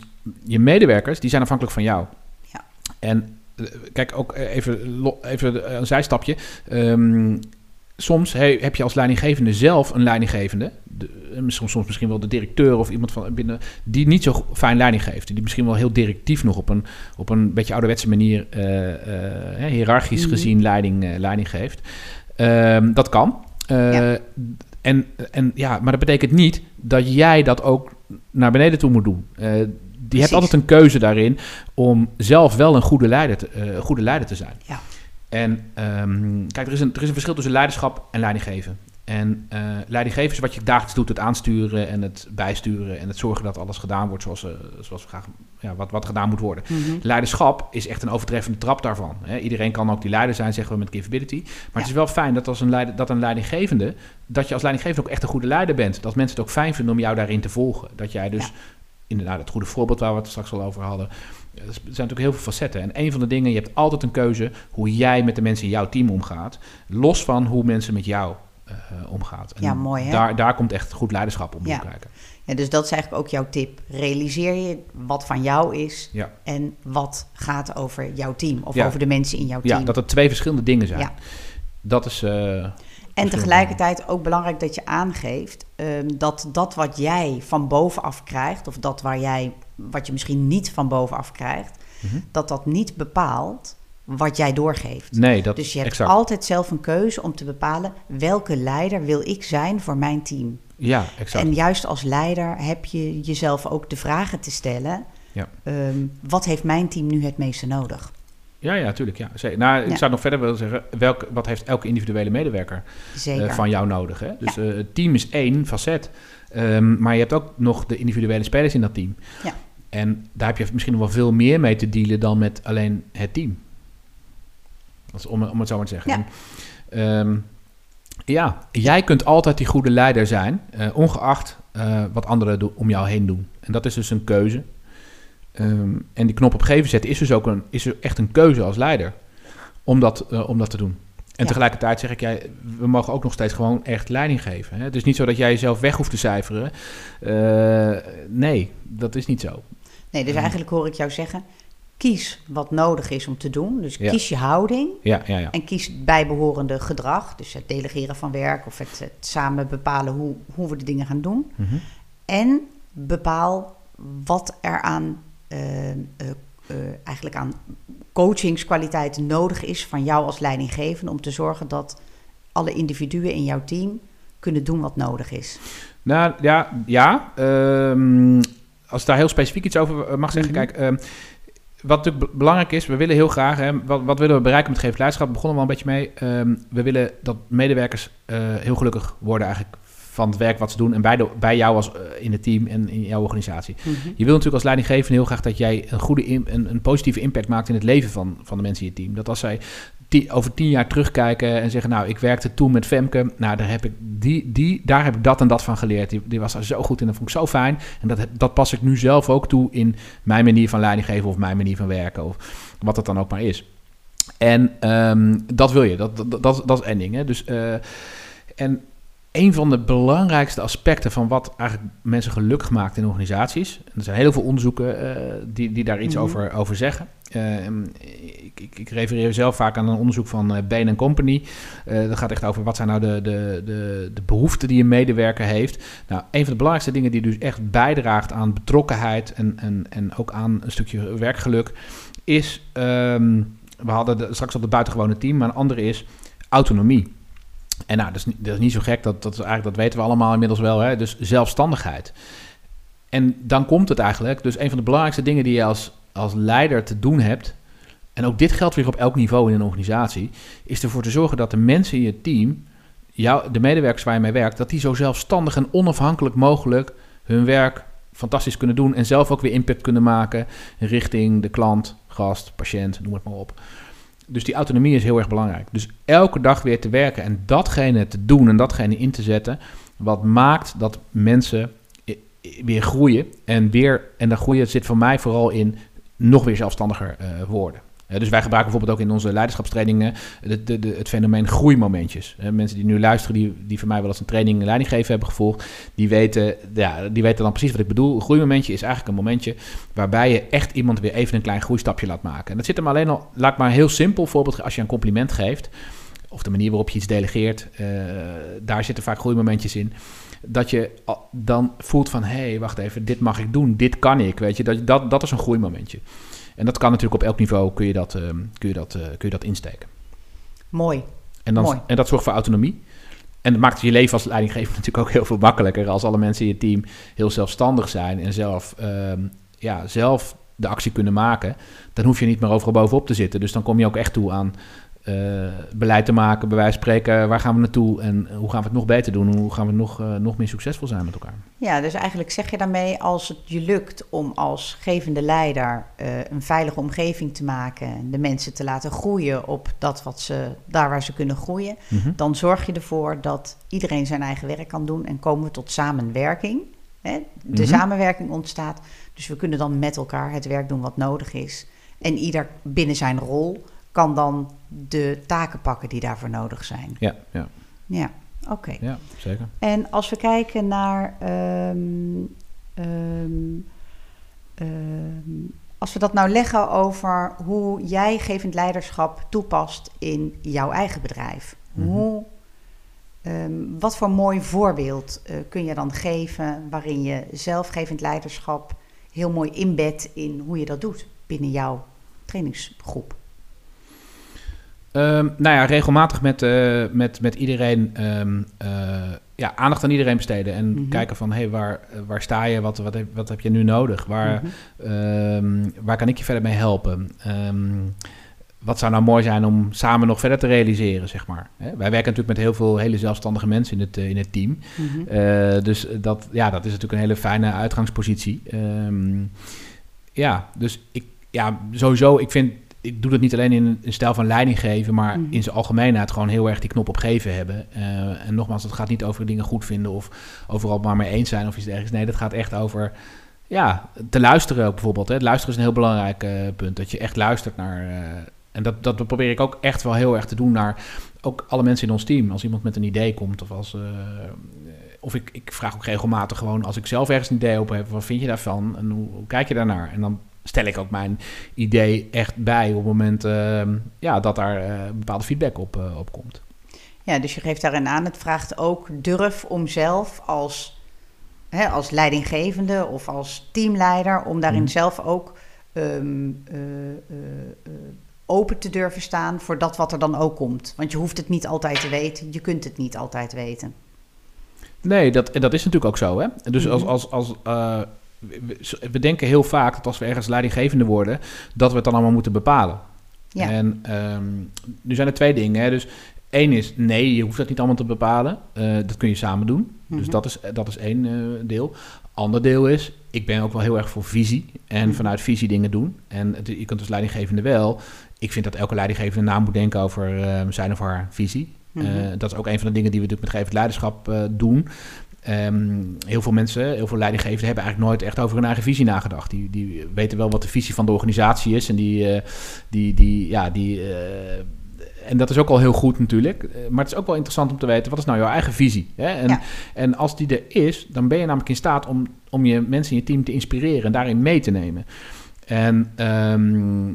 je medewerkers, die zijn afhankelijk van jou. Ja. En kijk, ook even, even een zijstapje. Um, soms heb je als leidinggevende zelf een leidinggevende, de, soms, soms misschien wel de directeur of iemand van binnen, die niet zo fijn leiding geeft. Die misschien wel heel directief nog op een, op een beetje ouderwetse manier, uh, uh, hiërarchisch mm-hmm. gezien, leiding, uh, leiding geeft. Um, dat kan. Ja. En, en ja, maar dat betekent niet dat jij dat ook naar beneden toe moet doen. Die hebt altijd een keuze daarin om zelf wel een goede leider te, goede leider te zijn. Ja. En um, kijk, er is, een, er is een verschil tussen leiderschap en leidinggeven. En uh, leidinggeven is wat je dagelijks doet, het aansturen en het bijsturen en het zorgen dat alles gedaan wordt zoals, uh, zoals we graag, ja, wat, wat gedaan moet worden. Mm -hmm. Leiderschap is echt een overtreffende trap daarvan. Hè. Iedereen kan ook die leider zijn, zeggen we met capability. Maar ja. het is wel fijn dat als een, leider, dat een leidinggevende, dat je als leidinggevende ook echt een goede leider bent. Dat mensen het ook fijn vinden om jou daarin te volgen. Dat jij dus, ja. Inderdaad, het goede voorbeeld waar we het straks al over hadden, er zijn natuurlijk heel veel facetten. En een van de dingen, je hebt altijd een keuze hoe jij met de mensen in jouw team omgaat. Los van hoe mensen met jou uh, omgaat. En ja, mooi hè? Daar, daar komt echt goed leiderschap om ja. kijken. Ja, dus dat is eigenlijk ook jouw tip. Realiseer je wat van jou is ja. en wat gaat over jouw team of ja. over de mensen in jouw team. Ja, dat het twee verschillende dingen zijn. Ja. Dat is... Uh, en tegelijkertijd ook belangrijk dat je aangeeft um, dat dat wat jij van bovenaf krijgt, of dat waar jij, wat je misschien niet van bovenaf krijgt, mm -hmm. dat dat niet bepaalt wat jij doorgeeft. Nee, dat dus je hebt exact. altijd zelf een keuze om te bepalen welke leider wil ik zijn voor mijn team. Ja, exact. En juist als leider heb je jezelf ook de vragen te stellen: ja. um, wat heeft mijn team nu het meeste nodig? Ja, ja, natuurlijk. Ja. Nou, ik ja. zou nog verder willen zeggen, welk, wat heeft elke individuele medewerker uh, van jou nodig? Hè? Dus ja. uh, het team is één facet, um, maar je hebt ook nog de individuele spelers in dat team. Ja. En daar heb je misschien nog wel veel meer mee te dealen dan met alleen het team. Om, om het zo maar te zeggen. Ja. En, um, ja, jij kunt altijd die goede leider zijn, uh, ongeacht wat anderen om jou heen doen. En dat is dus een keuze. Um, en die knop op geven zetten is dus ook een, is echt een keuze als leider om dat, uh, om dat te doen. En ja. tegelijkertijd zeg ik, jij, we mogen ook nog steeds gewoon echt leiding geven. Hè? Het is niet zo dat jij jezelf weg hoeft te cijferen. Uh, nee, dat is niet zo. Nee, dus eigenlijk hoor ik jou zeggen, kies wat nodig is om te doen. Dus Ja. kies je houding Ja, ja, ja. en kies het bijbehorende gedrag. Dus het delegeren van werk of het, het samen bepalen hoe, hoe we de dingen gaan doen. Mhm. En bepaal wat er uh, uh, uh, eigenlijk aan coachingskwaliteiten nodig is van jou als leidinggevende om te zorgen dat alle individuen in jouw team kunnen doen wat nodig is. Nou ja, ja. Um, als ik daar heel specifiek iets over mag zeggen, Mhm. kijk. Um, wat natuurlijk be- belangrijk is, we willen heel graag, hè, wat, wat willen we bereiken met geef leiderschap? We begonnen wel een beetje mee. Ehm, we willen dat medewerkers eh, heel gelukkig worden eigenlijk van het werk wat ze doen en bij, de, bij jou als eh, in het team en in jouw organisatie. Mhm. Je wil natuurlijk als leidinggevende heel graag dat jij een goede, in, een, een positieve impact maakt in het leven van, van de mensen in je team. Dat als zij die, over tien jaar terugkijken en zeggen, nou, ik werkte toen met Femke, nou, daar heb ik die, die, daar heb ik dat en dat van geleerd. Die, die was er zo goed in, dat vond ik zo fijn. En dat, dat pas ik nu zelf ook toe in mijn manier van leiding geven of mijn manier van werken of wat het dan ook maar is. En um, dat wil je, dat, dat, dat, dat is één ding. Hè? Dus, uh, en een van de belangrijkste aspecten van wat eigenlijk mensen gelukkig maakt in organisaties. En er zijn heel veel onderzoeken uh, die, die daar iets Mhm. over, over zeggen. Uh, ik, ik, ik, refereer zelf vaak aan een onderzoek van uh, Bain Company. Uh, dat gaat echt over wat zijn nou de, de, de, de behoeften die een medewerker heeft. Nou, een van de belangrijkste dingen die dus echt bijdraagt aan betrokkenheid en, en, en ook aan een stukje werkgeluk is, um, we hadden de, straks al het buitengewone team, maar een andere is autonomie. En nou, dat is, dat is niet zo gek, dat, dat, eigenlijk, dat weten we allemaal inmiddels wel. Hè? Dus zelfstandigheid. En dan komt het eigenlijk, dus een van de belangrijkste dingen die je als, als leider te doen hebt, en ook dit geldt weer op elk niveau in een organisatie, is ervoor te zorgen dat de mensen in je team, jou, de medewerkers waar je mee werkt, dat die zo zelfstandig en onafhankelijk mogelijk hun werk fantastisch kunnen doen en zelf ook weer impact kunnen maken richting de klant, gast, patiënt, noem het maar op. Dus die autonomie is heel erg belangrijk. Dus elke dag weer te werken en datgene te doen en datgene in te zetten, wat maakt dat mensen weer groeien. En, weer, en dat groeien zit voor mij vooral in nog weer zelfstandiger uh, worden. Dus wij gebruiken bijvoorbeeld ook in onze leiderschapstrainingen de, het fenomeen groeimomentjes. Mensen die nu luisteren, die, die van mij wel eens een training leiding geven hebben gevolgd, die weten, ja, die weten dan precies wat ik bedoel. Een groeimomentje is eigenlijk een momentje waarbij je echt iemand weer even een klein groeistapje laat maken. En dat zit hem alleen al, laat maar heel simpel voorbeeld, als je een compliment geeft, of de manier waarop je iets delegeert, uh, daar zitten vaak groeimomentjes in. Dat je dan voelt van, hé, hey, wacht even, dit mag ik doen, dit kan ik, weet je. Dat, dat, dat is een groeimomentje. En dat kan natuurlijk op elk niveau, kun je dat, uh, kun je dat, uh, kun je dat insteken. Mooi. En, dan, Mooi. en dat zorgt voor autonomie. En dat maakt je leven als leidinggever natuurlijk ook heel veel makkelijker. Als alle mensen in je team heel zelfstandig zijn en zelf, um, ja, zelf de actie kunnen maken, dan hoef je niet meer overal bovenop te zitten. Dus dan kom je ook echt toe aan beleid te maken, bij wijze van spreken, waar gaan we naartoe en hoe gaan we het nog beter doen? Hoe gaan we nog, uh, nog meer succesvol zijn met elkaar? Ja, dus eigenlijk zeg je daarmee, als het je lukt om als gevende leider uh, een veilige omgeving te maken, de mensen te laten groeien op dat wat ze, daar waar ze kunnen groeien, mm -hmm. dan zorg je ervoor dat iedereen zijn eigen werk kan doen en komen we tot samenwerking. Hè? De mm -hmm. samenwerking ontstaat, dus we kunnen dan met elkaar het werk doen wat nodig is. En ieder binnen zijn rol kan dan de taken pakken die daarvoor nodig zijn. Ja, ja. Ja, oké. Okay. Ja, zeker. En als we kijken naar... Um, um, um, als we dat nou leggen over hoe jij gevend leiderschap toepast in jouw eigen bedrijf. Mm -hmm. Hoe, wat voor mooi voorbeeld uh, kun je dan geven waarin je zelfgevend leiderschap heel mooi inbedt in hoe je dat doet binnen jouw trainingsgroep? Um, nou ja, regelmatig met, uh, met, met iedereen um, uh, ja, aandacht aan iedereen besteden. En mm -hmm. kijken van, hé, hey, waar, waar sta je? Wat, wat, heb, wat heb je nu nodig? Waar, mm -hmm. um, waar kan ik je verder mee helpen? wat zou nou mooi zijn om samen nog verder te realiseren, zeg maar. Hè? Wij werken natuurlijk met heel veel hele zelfstandige mensen in het, in het team. Mm -hmm. uh, dus dat, ja, dat is natuurlijk een hele fijne uitgangspositie. ja, dus ik, ja, sowieso, ik vind ik doe dat niet alleen in een stijl van leiding geven, maar mm. in zijn algemeenheid gewoon heel erg die knop op geven hebben. Uh, en nogmaals, het gaat niet over dingen goed vinden of overal maar mee eens zijn of iets dergelijks. Nee, dat gaat echt over ja, te luisteren ook bijvoorbeeld. Hè. Het luisteren is een heel belangrijk uh, punt. Dat je echt luistert naar. Uh, en dat, dat probeer ik ook echt wel heel erg te doen naar ook alle mensen in ons team. Als iemand met een idee komt of als. of ik, ik vraag ook regelmatig gewoon als ik zelf ergens een idee op heb, wat vind je daarvan en hoe, hoe kijk je daarnaar? En dan stel ik ook mijn idee echt bij op het moment uh, ja, dat daar uh, bepaalde feedback op, uh, op komt. Ja, dus je geeft daarin aan, het vraagt ook durf om zelf als, hè, als leidinggevende of als teamleider, om daarin mm. zelf ook um, open te durven staan voor dat wat er dan ook komt. Want je hoeft het niet altijd te weten, je kunt het niet altijd weten. Nee, dat, dat is natuurlijk ook zo. Hè? Dus als, als, als we, we, denken heel vaak dat als we ergens leidinggevende worden, dat we het dan allemaal moeten bepalen. Ja. En um, nu zijn er twee dingen. Hè? Dus één is, nee, je hoeft dat niet allemaal te bepalen. Uh, dat kun je samen doen. Mm -hmm. Dus dat is, dat is één uh, deel. Ander deel is, ik ben ook wel heel erg voor visie. En mm -hmm. vanuit visie dingen doen. En het, je kunt als leidinggevende wel. Ik vind dat elke leidinggevende na moet denken over uh, zijn of haar visie. Mm -hmm. dat is ook een van de dingen die we natuurlijk met gevend leiderschap doen. Um, heel veel mensen, heel veel leidinggevenden hebben eigenlijk nooit echt over hun eigen visie nagedacht. Die, die weten wel wat de visie van de organisatie is en die, uh, die, die, ja, die uh, en dat is ook al heel goed natuurlijk. Eh, maar het is ook wel interessant om te weten, wat is nou jouw eigen visie? Hè? En, Ja. en als die er is, dan ben je namelijk in staat om, om je mensen in je team te inspireren en daarin mee te nemen. En ehm,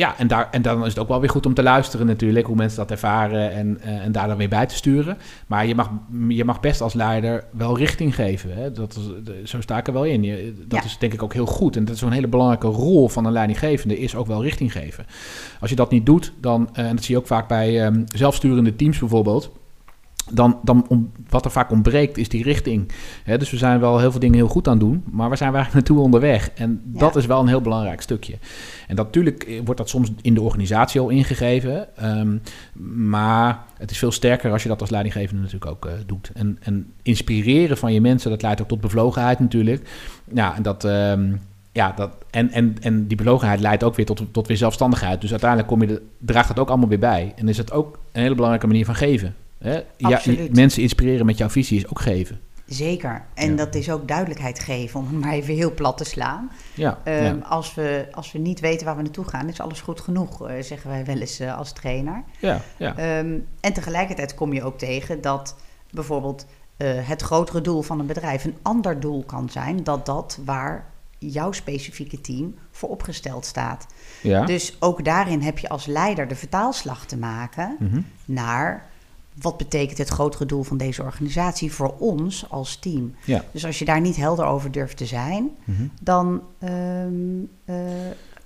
ja, en, daar, en dan is het ook wel weer goed om te luisteren natuurlijk, hoe mensen dat ervaren en, eh, en daar dan weer bij te sturen. Maar je mag, je mag best als leider wel richting geven. Hè? Dat is, zo sta ik er wel in. Je, dat Ja. is denk ik ook heel goed. En dat is zo'n hele belangrijke rol van een leidinggevende, is ook wel richting geven. Als je dat niet doet, dan, eh, en dat zie je ook vaak bij ehm, zelfsturende teams bijvoorbeeld, dan, dan om, wat er vaak ontbreekt is die richting. Dus we zijn wel heel veel dingen heel goed aan het doen, maar waar zijn we eigenlijk naartoe onderweg? En Ja. dat is wel een heel belangrijk stukje. En dat, natuurlijk eh, wordt dat soms in de organisatie al ingegeven, ehm, maar het is veel sterker als je dat als leidinggevende natuurlijk ook eh, doet. En, en inspireren van je mensen, dat leidt ook tot bevlogenheid natuurlijk. Ja, en dat... ehm, ja, dat, en, en, en die bevlogenheid leidt ook weer tot, tot weer zelfstandigheid. Dus uiteindelijk kom je de, draagt dat ook allemaal weer bij. En is het ook een hele belangrijke manier van geven. Hè? Ja, mensen inspireren met jouw visie is ook geven. Zeker. En Ja. dat is ook duidelijkheid geven, om het maar even heel plat te slaan. Ja, Ehm, ja, als, we, als we niet weten waar we naartoe gaan, is alles goed genoeg, eh, zeggen wij wel eens eh, als trainer. ja, ja. Ehm, en tegelijkertijd kom je ook tegen dat bijvoorbeeld eh, het grotere doel van een bedrijf een ander doel kan zijn, dat dat waar jouw specifieke team voor opgesteld staat. ja. Dus ook daarin heb je als leider de vertaalslag te maken Mhm. naar wat betekent het grotere doel van deze organisatie voor ons als team. ja. Dus als je daar niet helder over durft te zijn, Mhm. dan ehm, eh,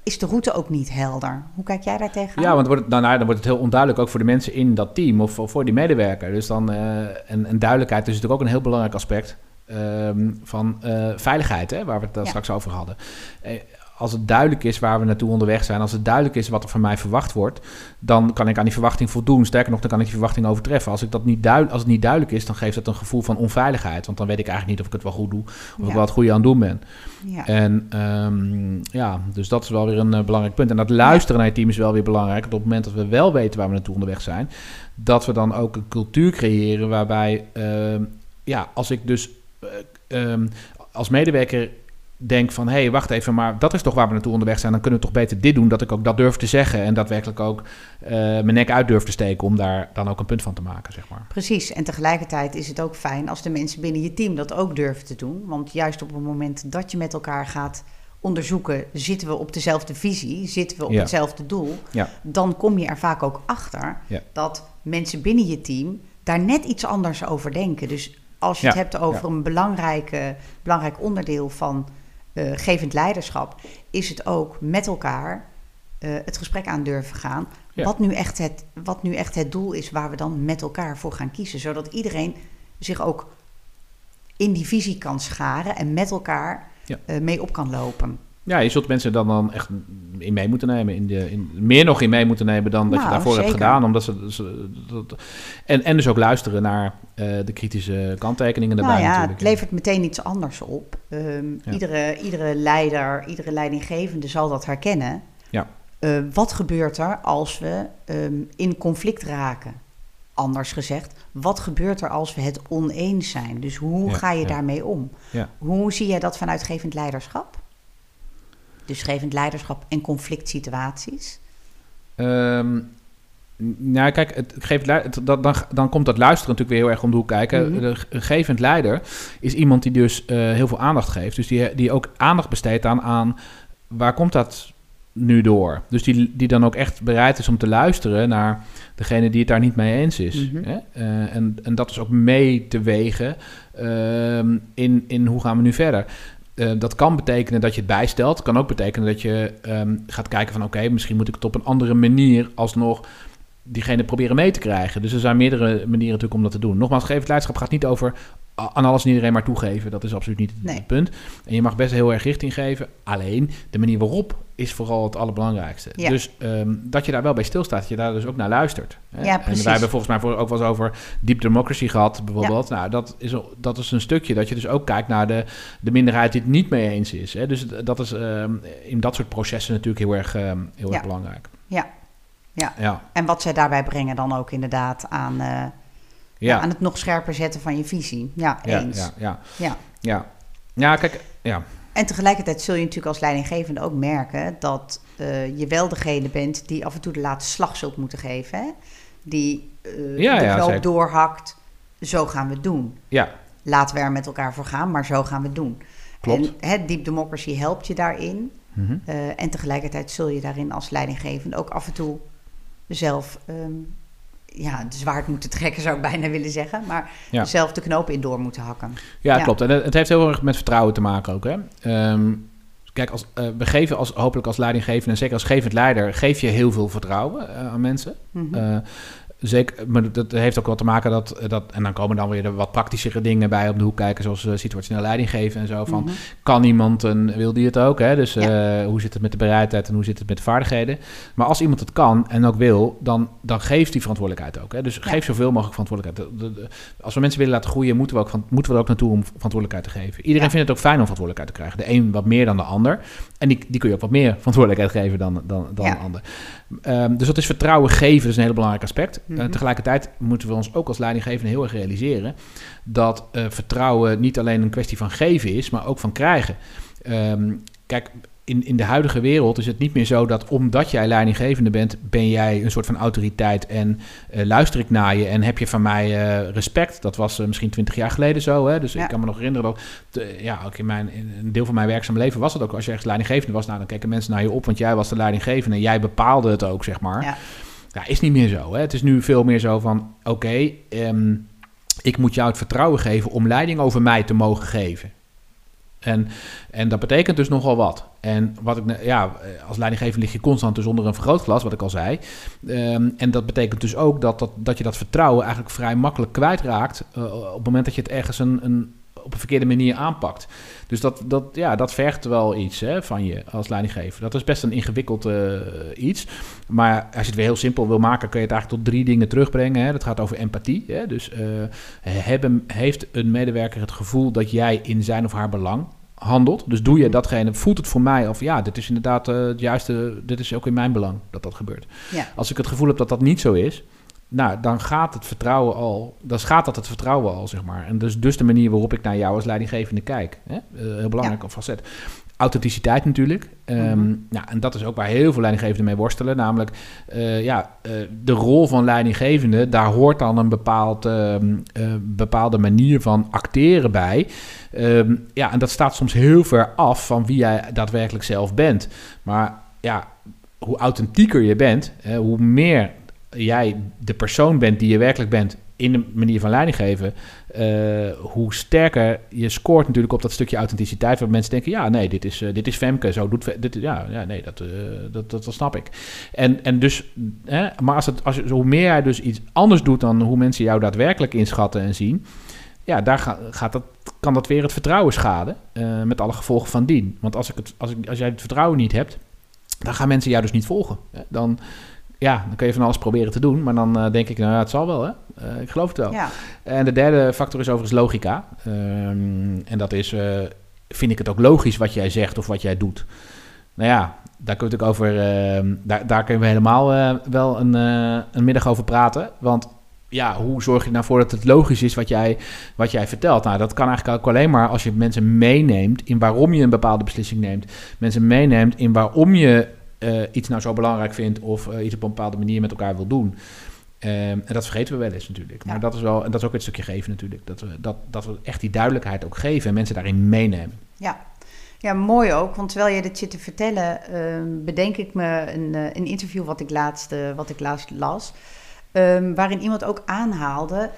is de route ook niet helder. Hoe kijk jij daar tegenaan? Ja, want wordt het, nou, nou, dan wordt het heel onduidelijk ook voor de mensen in dat team of, of voor die medewerker. Dus dan, eh, en, en duidelijkheid is natuurlijk ook een heel belangrijk aspect ehm, van eh, veiligheid, hè, waar we het daar Ja. straks over hadden. Als het duidelijk is waar we naartoe onderweg zijn, als het duidelijk is wat er van mij verwacht wordt, dan kan ik aan die verwachting voldoen. Sterker nog, dan kan ik die verwachting overtreffen. Als, ik dat niet duid, als het niet duidelijk is, dan geeft dat een gevoel van onveiligheid. Want dan weet ik eigenlijk niet of ik het wel goed doe, of ik wel het goede aan het doen ben. Ja. En ehm, ja, dus dat is wel weer een eh, belangrijk punt. En dat luisteren naar je team is wel weer belangrijk. Op het moment dat we wel weten waar we naartoe onderweg zijn, dat we dan ook een cultuur creëren waarbij, ehm, ja, als ik dus eh, ehm, als medewerker denk van, hé, hey, wacht even, maar dat is toch waar we naartoe onderweg zijn, dan kunnen we toch beter dit doen, dat ik ook dat durf te zeggen en daadwerkelijk ook eh, mijn nek uit durf te steken om daar dan ook een punt van te maken, zeg maar. Precies, en tegelijkertijd is het ook fijn als de mensen binnen je team dat ook durven te doen. Want juist op het moment dat je met elkaar gaat onderzoeken, zitten we op dezelfde visie, zitten we op Ja. hetzelfde doel, Ja. dan kom je er vaak ook achter Ja. dat mensen binnen je team daar net iets anders over denken. Dus als je het hebt over een belangrijke, belangrijk onderdeel van gevend leiderschap, is het ook met elkaar eh, het gesprek aan durven gaan. Ja. Wat, nu echt het, wat nu echt het doel is waar we dan met elkaar voor gaan kiezen. Zodat iedereen zich ook in die visie kan scharen en met elkaar Ja. eh, mee op kan lopen. Ja, je zult mensen dan, dan echt in mee moeten nemen. In de, in, meer nog in mee moeten nemen dan dat je Nou, daarvoor hebt gedaan. Omdat ze, ze- dat, en, en dus ook luisteren naar eh, de kritische kanttekeningen daarbij nou ja, natuurlijk. het levert meteen iets anders op. Ehm, Ja. iedere, iedere leider, iedere leidinggevende zal dat herkennen. Ja. Eh, wat gebeurt er als we ehm, in conflict raken? Anders gezegd, wat gebeurt er als we het oneens zijn? Dus hoe Ja, ga je daarmee om? Ja. Hoe zie jij dat vanuit gevend leiderschap? Dus gevend leiderschap en conflict situaties. Ehm, nou, kijk, het, geeft, het, dat, dan, dan komt dat luisteren natuurlijk weer heel erg om de hoek kijken. De g- gevend leider is iemand die dus eh, heel veel aandacht geeft. Dus die, die ook aandacht besteedt aan, aan waar komt dat nu door? Dus die, die dan ook echt bereid is om te luisteren naar degene die het daar niet mee eens is. Mhm. Hè? Eh, en, en dat is ook mee te wegen ehm, in, in hoe gaan we nu verder. Eh, dat kan betekenen dat je het bijstelt. kan ook betekenen dat je ehm, gaat kijken van... oké, misschien moet ik het op een andere manier alsnog diegene proberen mee te krijgen. Dus er zijn meerdere manieren natuurlijk om dat te doen. Nogmaals, gevend leiderschap gaat niet over aan alles en iedereen maar toegeven. Dat is absoluut niet het punt. En je mag best heel erg richting geven. Alleen, de manier waarop is vooral het allerbelangrijkste. Ja. Dus ehm, dat je daar wel bij stilstaat. Dat je daar dus ook naar luistert. Hè? Ja, en wij hebben volgens mij voor- ook wel eens over deep democracy gehad, bijvoorbeeld. Nou, dat is, dat is een stukje dat je dus ook kijkt naar de, de minderheid die het niet mee eens is. Hè? Dus dat is ehm, in dat soort processen natuurlijk heel erg, ehm, heel erg belangrijk. Ja. Ja. Ja. En wat zij daarbij brengen dan ook inderdaad aan, eh, ja. Aan het nog scherper zetten van je visie. Ja, eens. ja, ja, Ja. ja. Ja, kijk, ja. En tegelijkertijd zul je natuurlijk als leidinggevende ook merken dat eh, je wel degene bent die af en toe de laatste slag zult moeten geven. Hè? die eh, Ja, de knoop doorhakt. Zo gaan we het doen. Ja, Laten we er met elkaar voor gaan, maar zo gaan we het doen. Klopt. En hè, Deep Democracy helpt je daarin. Mhm. Eh, en tegelijkertijd zul je daarin als leidinggevende ook af en toe zelf ehm, ja, de zwaard moeten trekken, zou ik bijna willen zeggen. Maar Ja. zelf de knoop in door moeten hakken. Ja, Ja. klopt. En het heeft heel erg met vertrouwen te maken ook. Hè? Ehm, kijk, als, eh, we geven als, hopelijk als leidinggevende en zeker als gevend leider, geef je heel veel vertrouwen eh, aan mensen. Eh, zeker, maar dat heeft ook wel te maken dat, dat, en dan komen dan weer de wat praktischere dingen bij op de hoek kijken, zoals eh, situationeel leiding geven en zo. Van, Mhm. kan iemand een, wil die het ook? Hè? Dus Ja. eh, hoe zit het met de bereidheid en hoe zit het met de vaardigheden? Maar als iemand het kan en ook wil, dan, dan geeft die verantwoordelijkheid ook. Hè? Dus Ja. geef zoveel mogelijk verantwoordelijkheid. De- de- de- als we mensen willen laten groeien, moeten we, ook van, moeten we er ook naartoe om verantwoordelijkheid te geven. Iedereen Ja. vindt het ook fijn om verantwoordelijkheid te krijgen. De een wat meer dan de ander. En die, die kun je ook wat meer verantwoordelijkheid geven dan, dan, dan de ander. Ehm, dus dat is vertrouwen geven, dat is een heel belangrijk aspect. Mhm. tegelijkertijd moeten we ons ook als leidinggevende heel erg realiseren dat eh, vertrouwen niet alleen een kwestie van geven is, maar ook van krijgen. Ehm, kijk, in, in de huidige wereld is het niet meer zo dat omdat jij leidinggevende bent, ben jij een soort van autoriteit en eh, luister ik naar je en heb je van mij eh, respect. Dat was eh, misschien twintig jaar geleden zo. Hè? Dus Ja. ik kan me nog herinneren dat, ja, ook in, mijn, in een deel van mijn werkzaam leven was het ook. Als je echt leidinggevende was, nou, dan keken mensen naar je op, want jij was de leidinggevende en jij bepaalde het ook, zeg maar. Ja. Ja, is niet meer zo. Hè? Het is nu veel meer zo van: oké, ehm, ik moet jou het vertrouwen geven om leiding over mij te mogen geven. En, en dat betekent dus nogal wat. En wat ik, ja, als leidinggever lig je constant dus onder een vergrootglas, wat ik al zei. Ehm, en dat betekent dus ook dat, dat, dat je dat vertrouwen eigenlijk vrij makkelijk kwijtraakt. eh, op het moment dat je het ergens een, een, op een verkeerde manier aanpakt. Dus dat, dat, ja, dat vergt wel iets hè, van je als leidinggever. Dat is best een ingewikkeld eh, iets. Maar als je het weer heel simpel wil maken, kun je het eigenlijk tot drie dingen terugbrengen. Hè. Dat gaat over empathie. Hè. Dus eh, hebben, heeft een medewerker het gevoel dat jij in zijn of haar belang handelt? Dus doe je datgene, voelt het voor mij of ja, dit is inderdaad eh, het juiste, dit is ook in mijn belang dat dat gebeurt. Ja. Als ik het gevoel heb dat dat niet zo is, nou, dan gaat het vertrouwen al, dan schaadt dat het vertrouwen al, zeg maar. En dus, dus de manier waarop ik naar jou als leidinggevende kijk. Hè? Eh, heel belangrijk een facet. Authenticiteit natuurlijk. Mhm. nou, en dat is ook waar heel veel leidinggevenden mee worstelen. Namelijk, eh, ja, eh, de rol van leidinggevende, daar hoort dan een bepaald, ehm, eh, bepaalde manier van acteren bij. Ehm, ja, en dat staat soms heel ver af van wie jij daadwerkelijk zelf bent. Maar ja, hoe authentieker je bent, hoe meer jij de persoon bent die je werkelijk bent in de manier van leiding geven, eh, hoe sterker je scoort natuurlijk op dat stukje authenticiteit, waar mensen denken, ja, nee, dit is, eh, dit is Femke, zo doet dit, ja, ja, nee, dat, eh, dat, dat, dat snap ik. En, en dus, hè, maar als het, als, hoe meer jij dus iets anders doet dan hoe mensen jou daadwerkelijk inschatten en zien, ja, daar ga- gaat dat, kan dat weer het vertrouwen schaden, met alle gevolgen van dien. Want als, ik het, als, ik, als jij het vertrouwen niet hebt, dan gaan mensen jou dus niet volgen. Hè. Dan, ja, dan kun je van alles proberen te doen, maar dan eh, denk ik, nou ja, het zal wel, hè. Eh, ik geloof het wel. Ja. En de derde factor is overigens logica. Ehm, en dat is, eh, vind ik het ook logisch wat jij zegt of wat jij doet? Nou ja, daar kun je natuurlijk over, ehm, daar, daar kunnen we helemaal wel een, een middag over praten. Want ja, hoe zorg je nou voor dat het logisch is wat jij, wat jij vertelt? Nou, dat kan eigenlijk ook alleen maar als je mensen meeneemt in waarom je een bepaalde beslissing neemt. Mensen meeneemt in waarom je eh, iets nou zo belangrijk vindt of eh, iets op een bepaalde manier met elkaar wil doen. Ehm, en dat vergeten we wel eens natuurlijk. Maar Ja. dat is wel, en dat is ook het stukje geven natuurlijk. Dat we, dat, dat we echt die duidelijkheid ook geven en mensen daarin meenemen. Ja. ja, mooi ook. Want terwijl je dit zit te vertellen, ehm, bedenk ik me een, eh, een interview wat ik laatst, wat ik laatst las. ehm, waarin iemand ook aanhaalde.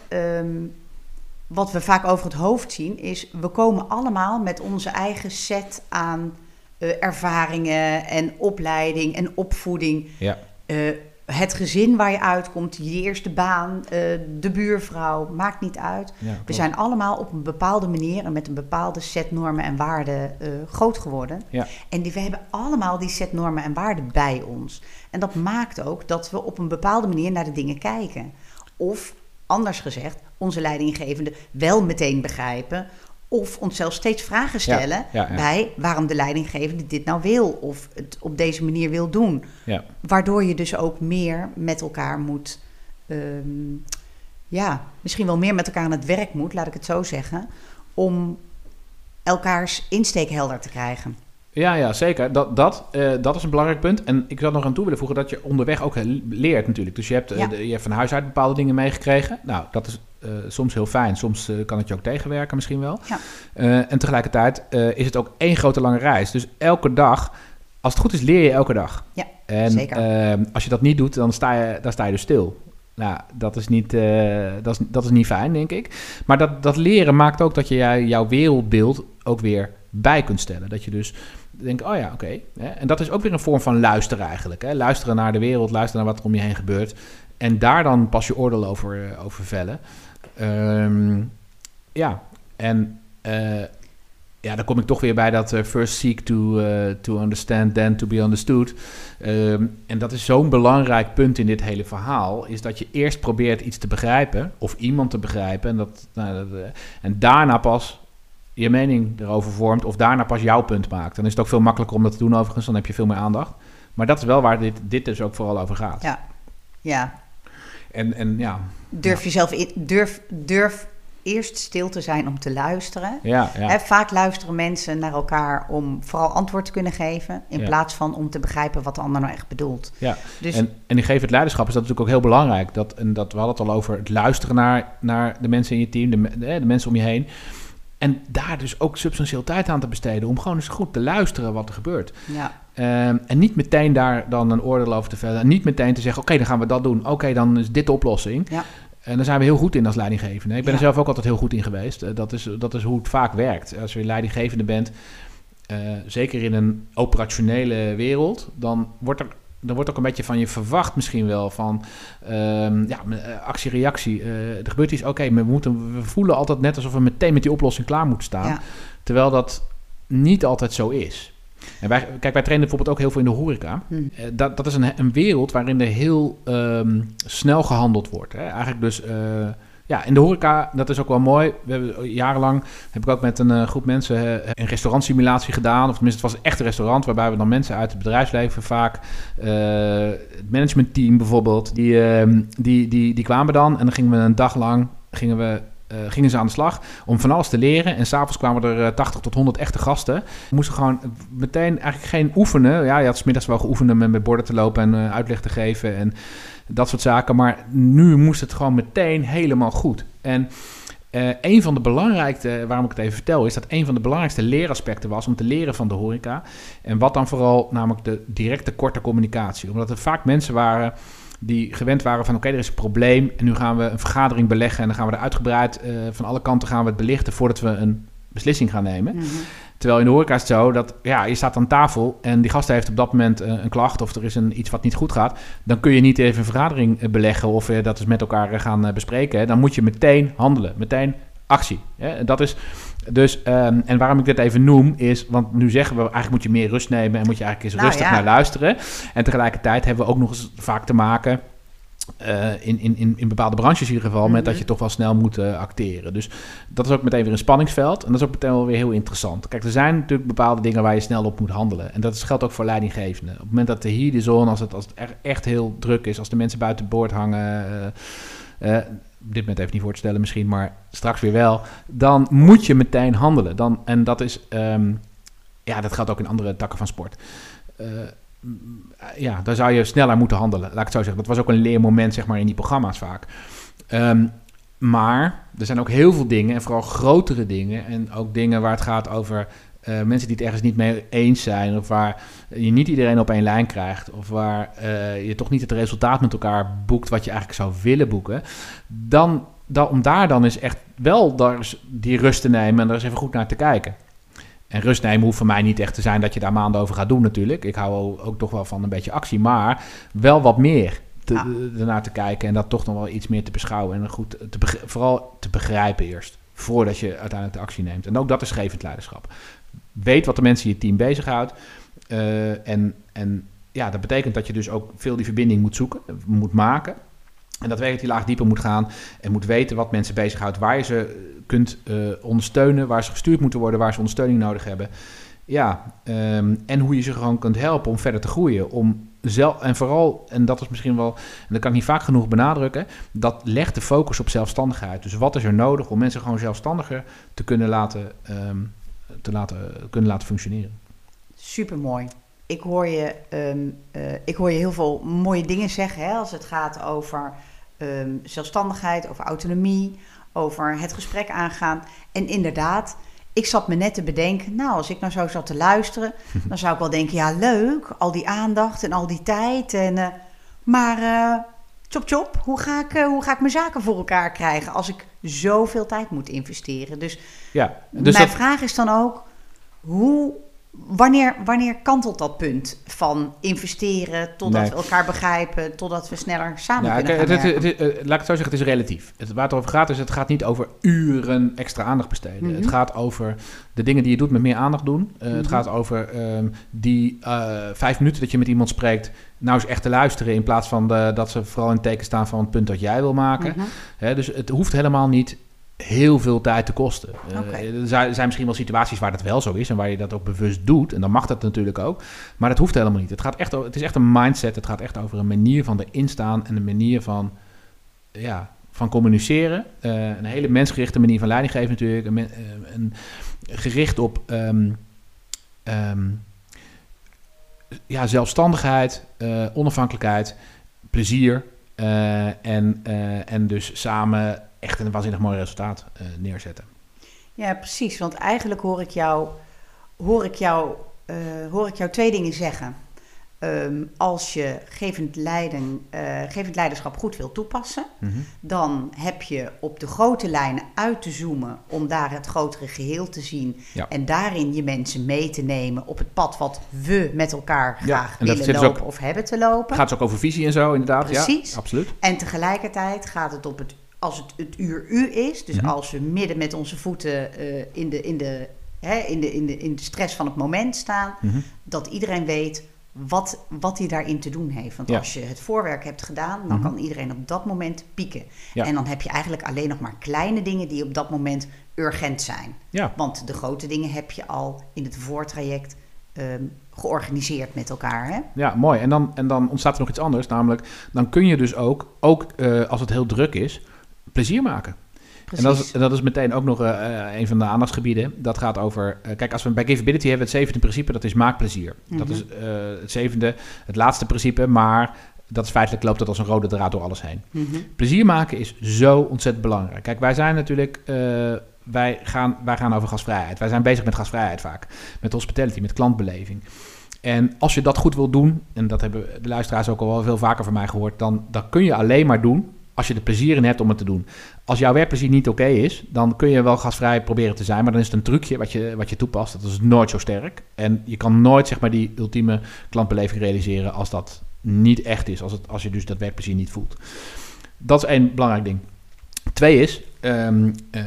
wat we vaak over het hoofd zien, is we komen allemaal met onze eigen set aan eh, ervaringen en opleiding en opvoeding. Ja. Eh, het gezin waar je uitkomt, je eerste baan, eh, de buurvrouw, maakt niet uit. Ja, We zijn allemaal op een bepaalde manier en met een bepaalde set normen en waarden groot geworden. Ja. En die, we hebben allemaal die set normen en waarden bij ons. En dat maakt ook dat we op een bepaalde manier naar de dingen kijken. Of anders gezegd, onze leidinggevende wel meteen begrijpen. Of onszelf steeds vragen stellen ja, ja. bij waarom de leidinggevende dit nou wil. Of het op deze manier wil doen. Ja. Waardoor je dus ook meer met elkaar moet. ehm, ja, misschien wel meer met elkaar aan het werk moet, laat ik het zo zeggen. Om elkaars insteek helder te krijgen. Ja, ja zeker. Dat, dat, uh, dat is een belangrijk punt. En ik zou nog aan toe willen voegen dat je onderweg ook leert natuurlijk. Dus je hebt, ja. je hebt van huis uit bepaalde dingen meegekregen. Nou, dat is soms heel fijn. Soms uh, kan het je ook tegenwerken misschien wel. Ja. Uh, en tegelijkertijd is het ook één grote lange reis. Dus elke dag, als het goed is, leer je elke dag. Ja, en, zeker. Ehm, als je dat niet doet, dan sta je, dan sta je dus stil. Nou, dat is, niet, dat, is, dat is niet fijn, denk ik. Maar dat, dat leren maakt ook dat je jouw wereldbeeld ook weer bij kunt stellen. Dat je dus denkt, oh ja, oké. Okay. En dat is ook weer een vorm van luisteren eigenlijk. Hè? Luisteren naar de wereld, luisteren naar wat er om je heen gebeurt. En daar dan pas je oordeel over, over vellen. Um, ja, en uh, ja, dan kom ik toch weer bij dat uh, first seek to, uh, to understand, then to be understood. Um, en dat is zo'n belangrijk punt in dit hele verhaal, is dat je eerst probeert iets te begrijpen, of iemand te begrijpen, en, dat, nou, dat, en daarna pas je mening erover vormt, of daarna pas jouw punt maakt. Dan is het ook veel makkelijker om dat te doen overigens, dan heb je veel meer aandacht. Maar dat is wel waar dit, dit dus ook vooral over gaat. Ja, ja. En, en ja, Durf jezelf in, durf, durf eerst stil te zijn om te luisteren. Ja, ja. He, vaak luisteren mensen naar elkaar om vooral antwoord te kunnen geven, in Ja. plaats van om te begrijpen wat de ander nou echt bedoelt. Ja, Dus en, en in geef leiderschap is dat natuurlijk ook heel belangrijk. Dat, en dat, we hadden het al over het luisteren naar, naar de mensen in je team, de, de, de mensen om je heen. En daar dus ook substantieel tijd aan te besteden om gewoon eens goed te luisteren wat er gebeurt. ja, Ehm, en niet meteen daar dan een oordeel over te vellen. En niet meteen te zeggen, oké, dan gaan we dat doen. Oké, dan is dit de oplossing. Ja. En daar zijn we heel goed in als leidinggevende. Ik ben Ja. er zelf ook altijd heel goed in geweest. Eh, dat, is, dat is hoe het vaak werkt. Als je leidinggevende bent, eh, zeker in een operationele wereld, dan wordt er dan wordt ook een beetje van je verwacht misschien wel van ehm, ja, eh, actie-reactie. Eh, er gebeurt iets, oké, we, moeten, we voelen altijd net alsof we meteen met die oplossing klaar moeten staan. ja, Terwijl dat niet altijd zo is. En wij, kijk, wij trainen bijvoorbeeld ook heel veel in de horeca. Hm. Eh, dat, dat is een, een wereld waarin er heel ehm, snel gehandeld wordt. Hè? Eigenlijk dus, eh, ja, in de horeca, dat is ook wel mooi. We hebben jarenlang, heb ik ook met een eh, groep mensen eh, een restaurantsimulatie gedaan. Of tenminste, het was echt een restaurant waarbij we dan mensen uit het bedrijfsleven vaak, eh, het managementteam bijvoorbeeld, die, ehm, die, die, die kwamen dan en dan gingen we een dag lang, gingen we eh, gingen ze aan de slag om van alles te leren. En s'avonds kwamen er eh, 80 tot 100 echte gasten. Moesten gewoon meteen eigenlijk geen oefenen. Ja, je had 's middags wel geoefend met, met borden te lopen en eh, uitleg te geven en dat soort zaken. Maar nu moest het gewoon meteen helemaal goed. En eh, een van de belangrijkste, waarom ik het even vertel, is dat een van de belangrijkste leeraspecten was om te leren van de horeca. En wat dan vooral, namelijk de directe korte communicatie. Omdat er vaak mensen waren die gewend waren van oké, er is een probleem en nu gaan we een vergadering beleggen en dan gaan we er uitgebreid eh, van alle kanten gaan we het belichten voordat we een beslissing gaan nemen. Mhm. Terwijl in de horeca is het zo dat ja, je staat aan tafel en die gast heeft op dat moment eh, een klacht of er is een, iets wat niet goed gaat. Dan kun je niet even een vergadering eh, beleggen of dat eens met elkaar gaan bespreken. hè. Dan moet je meteen handelen, meteen actie. Hè. En Dat is dus, ehm, en waarom ik dit even noem is, want nu zeggen we eigenlijk moet je meer rust nemen en moet je eigenlijk eens Nou, rustig ja. naar luisteren. En tegelijkertijd hebben we ook nog eens vaak te maken eh, in, in, in, in bepaalde branches in ieder geval, met Mhm. dat je toch wel snel moet eh, acteren. Dus dat is ook meteen weer een spanningsveld. En dat is ook meteen wel weer heel interessant. Kijk, er zijn natuurlijk bepaalde dingen waar je snel op moet handelen. En dat is- geldt ook voor leidinggevenden. Op het moment dat de heat is on, als het, als het echt heel druk is, als de mensen buiten boord hangen. eh, dit moment even niet voor te stellen misschien, maar straks weer wel. Dan moet je meteen handelen. Dan, en dat is, ehm, ja, dat geldt ook in andere takken van sport. M- ja, daar zou je sneller moeten handelen. Laat ik het zo zeggen. Dat was ook een leermoment, zeg maar, in die programma's vaak. Ehm, maar er zijn ook heel veel dingen, en vooral grotere dingen, en ook dingen waar het gaat over eh, mensen die het ergens niet mee eens zijn, of waar je niet iedereen op één lijn krijgt, of waar eh, je toch niet het resultaat met elkaar boekt wat je eigenlijk zou willen boeken, dan, dan om daar dan eens echt wel daar die rust te nemen en er eens even goed naar te kijken. En rust nemen hoeft voor mij niet echt te zijn dat je daar maanden over gaat doen natuurlijk. Ik hou ook- toch wel van een beetje actie, maar wel wat meer te, ernaar te kijken en dat toch nog wel iets meer te beschouwen en goed te vooral te begrijpen eerst, voordat je uiteindelijk de actie neemt. En ook dat is gevend leiderschap. Weet wat de mensen in je team bezighoudt eh, en, en ja, dat betekent dat je dus ook veel die verbinding moet zoeken, moet maken. En dat werkt die laag dieper moet gaan en moet weten wat mensen bezighoudt, waar je ze kunt eh, ondersteunen, waar ze gestuurd moeten worden, waar ze ondersteuning nodig hebben. Ja, ehm, en hoe je ze gewoon kunt helpen om verder te groeien. Om zelf, en vooral, en dat is misschien wel, en dat kan ik niet vaak genoeg benadrukken, dat legt de focus op zelfstandigheid. Dus wat is er nodig om mensen gewoon zelfstandiger te kunnen laten, ehm, te laten, kunnen laten functioneren. Super mooi. Ik hoor je, ehm, eh, ik hoor je heel veel mooie dingen zeggen hè, als het gaat over ehm, zelfstandigheid, over autonomie, over het gesprek aangaan. En inderdaad, ik zat me net te bedenken, nou, als ik nou zo zat te luisteren, dan zou ik wel denken, ja, leuk, al die aandacht en al die tijd. En, eh, maar uh, chop chop, hoe ga, ik, hoe ga ik mijn zaken voor elkaar krijgen als ik zoveel tijd moet investeren? Dus, ja, dus mijn vraag is dan ook, hoe Wanneer, wanneer kantelt dat punt van investeren totdat we elkaar begrijpen, totdat we sneller samen ja, kunnen gaan het, het, het, Laat ik het zo zeggen, het is relatief. Het, waar het over gaat is, het gaat niet over uren extra aandacht besteden. Het mhm. gaat over de dingen die je doet met meer aandacht doen. Uh, Het mhm. gaat over um, die uh, vijf minuten dat je met iemand spreekt, nou eens echt te luisteren in plaats van de, dat ze vooral in het teken staan van het punt dat jij wil maken. Mm dus het hoeft helemaal niet heel veel tijd te kosten. Uh, er zijn misschien wel situaties waar dat wel zo is en waar je dat ook bewust doet. En dan mag dat natuurlijk ook. Maar dat hoeft helemaal niet. Het, gaat echt, het is echt een mindset. Het gaat echt over een manier van erin staan en een manier van, ja, van communiceren. Uh, een hele mensgerichte manier van leiding geven natuurlijk. Een, eh, een gericht op um, um, ja, zelfstandigheid, uh, onafhankelijkheid, plezier. en, en dus samen echt een waanzinnig mooi resultaat uh, neerzetten. Ja, precies. Want eigenlijk hoor ik jou, hoor ik jou, uh, hoor ik jou twee dingen zeggen. Um, als je gevend, leiding, uh, gevend leiderschap goed wil toepassen, mm -hmm. dan heb je op de grote lijnen uit te zoomen om daar het grotere geheel te zien. Ja. En daarin je mensen mee te nemen op het pad wat we met elkaar graag ja, willen lopen ook, of hebben te lopen. Gaat het ook over visie en zo, inderdaad. Precies. Ja, absoluut. En tegelijkertijd gaat het op het als het het uur u is, dus mhm. als we midden met onze voeten uh, in, de, in, de, hè, in, de, in, de, in de stress van het moment staan, mhm. dat iedereen weet wat, wat hij daarin te doen heeft. Want als je het voorwerk hebt gedaan, dan mhm. kan iedereen op dat moment pieken. Ja. En dan heb je eigenlijk alleen nog maar kleine dingen die op dat moment urgent zijn. Ja. Want de grote dingen heb je al in het voortraject um, georganiseerd met elkaar. Hè? Ja, mooi. En dan, en dan ontstaat er nog iets anders. Namelijk, dan kun je dus ook, ook uh, als het heel druk is, plezier maken. En dat, is, dat is meteen ook nog uh, een van de aandachtsgebieden. Dat gaat over. Uh, kijk, als we bij Givability hebben, het zevende principe, dat is maak plezier. Dat is uh, het zevende, het laatste principe, maar dat is feitelijk loopt dat als een rode draad door alles heen. Mm -hmm. Plezier maken is zo ontzettend belangrijk. Kijk, wij zijn natuurlijk. wij, gaan, wij gaan over gasvrijheid. Wij zijn bezig met gasvrijheid vaak. Met hospitality, met klantbeleving. En als je dat goed wil doen, en dat hebben de luisteraars ook al wel veel vaker van mij gehoord, dan, dan kun je alleen maar doen als je er plezier in hebt om het te doen. Als jouw werkplezier niet oké is, dan kun je wel gasvrij proberen te zijn. Maar dan is het een trucje wat je, wat je toepast. Dat is nooit zo sterk. En je kan nooit zeg maar, die ultieme klantbeleving realiseren als dat niet echt is. Als, het, als je dus dat werkplezier niet voelt. Dat is één belangrijk ding. Twee is, um, uh,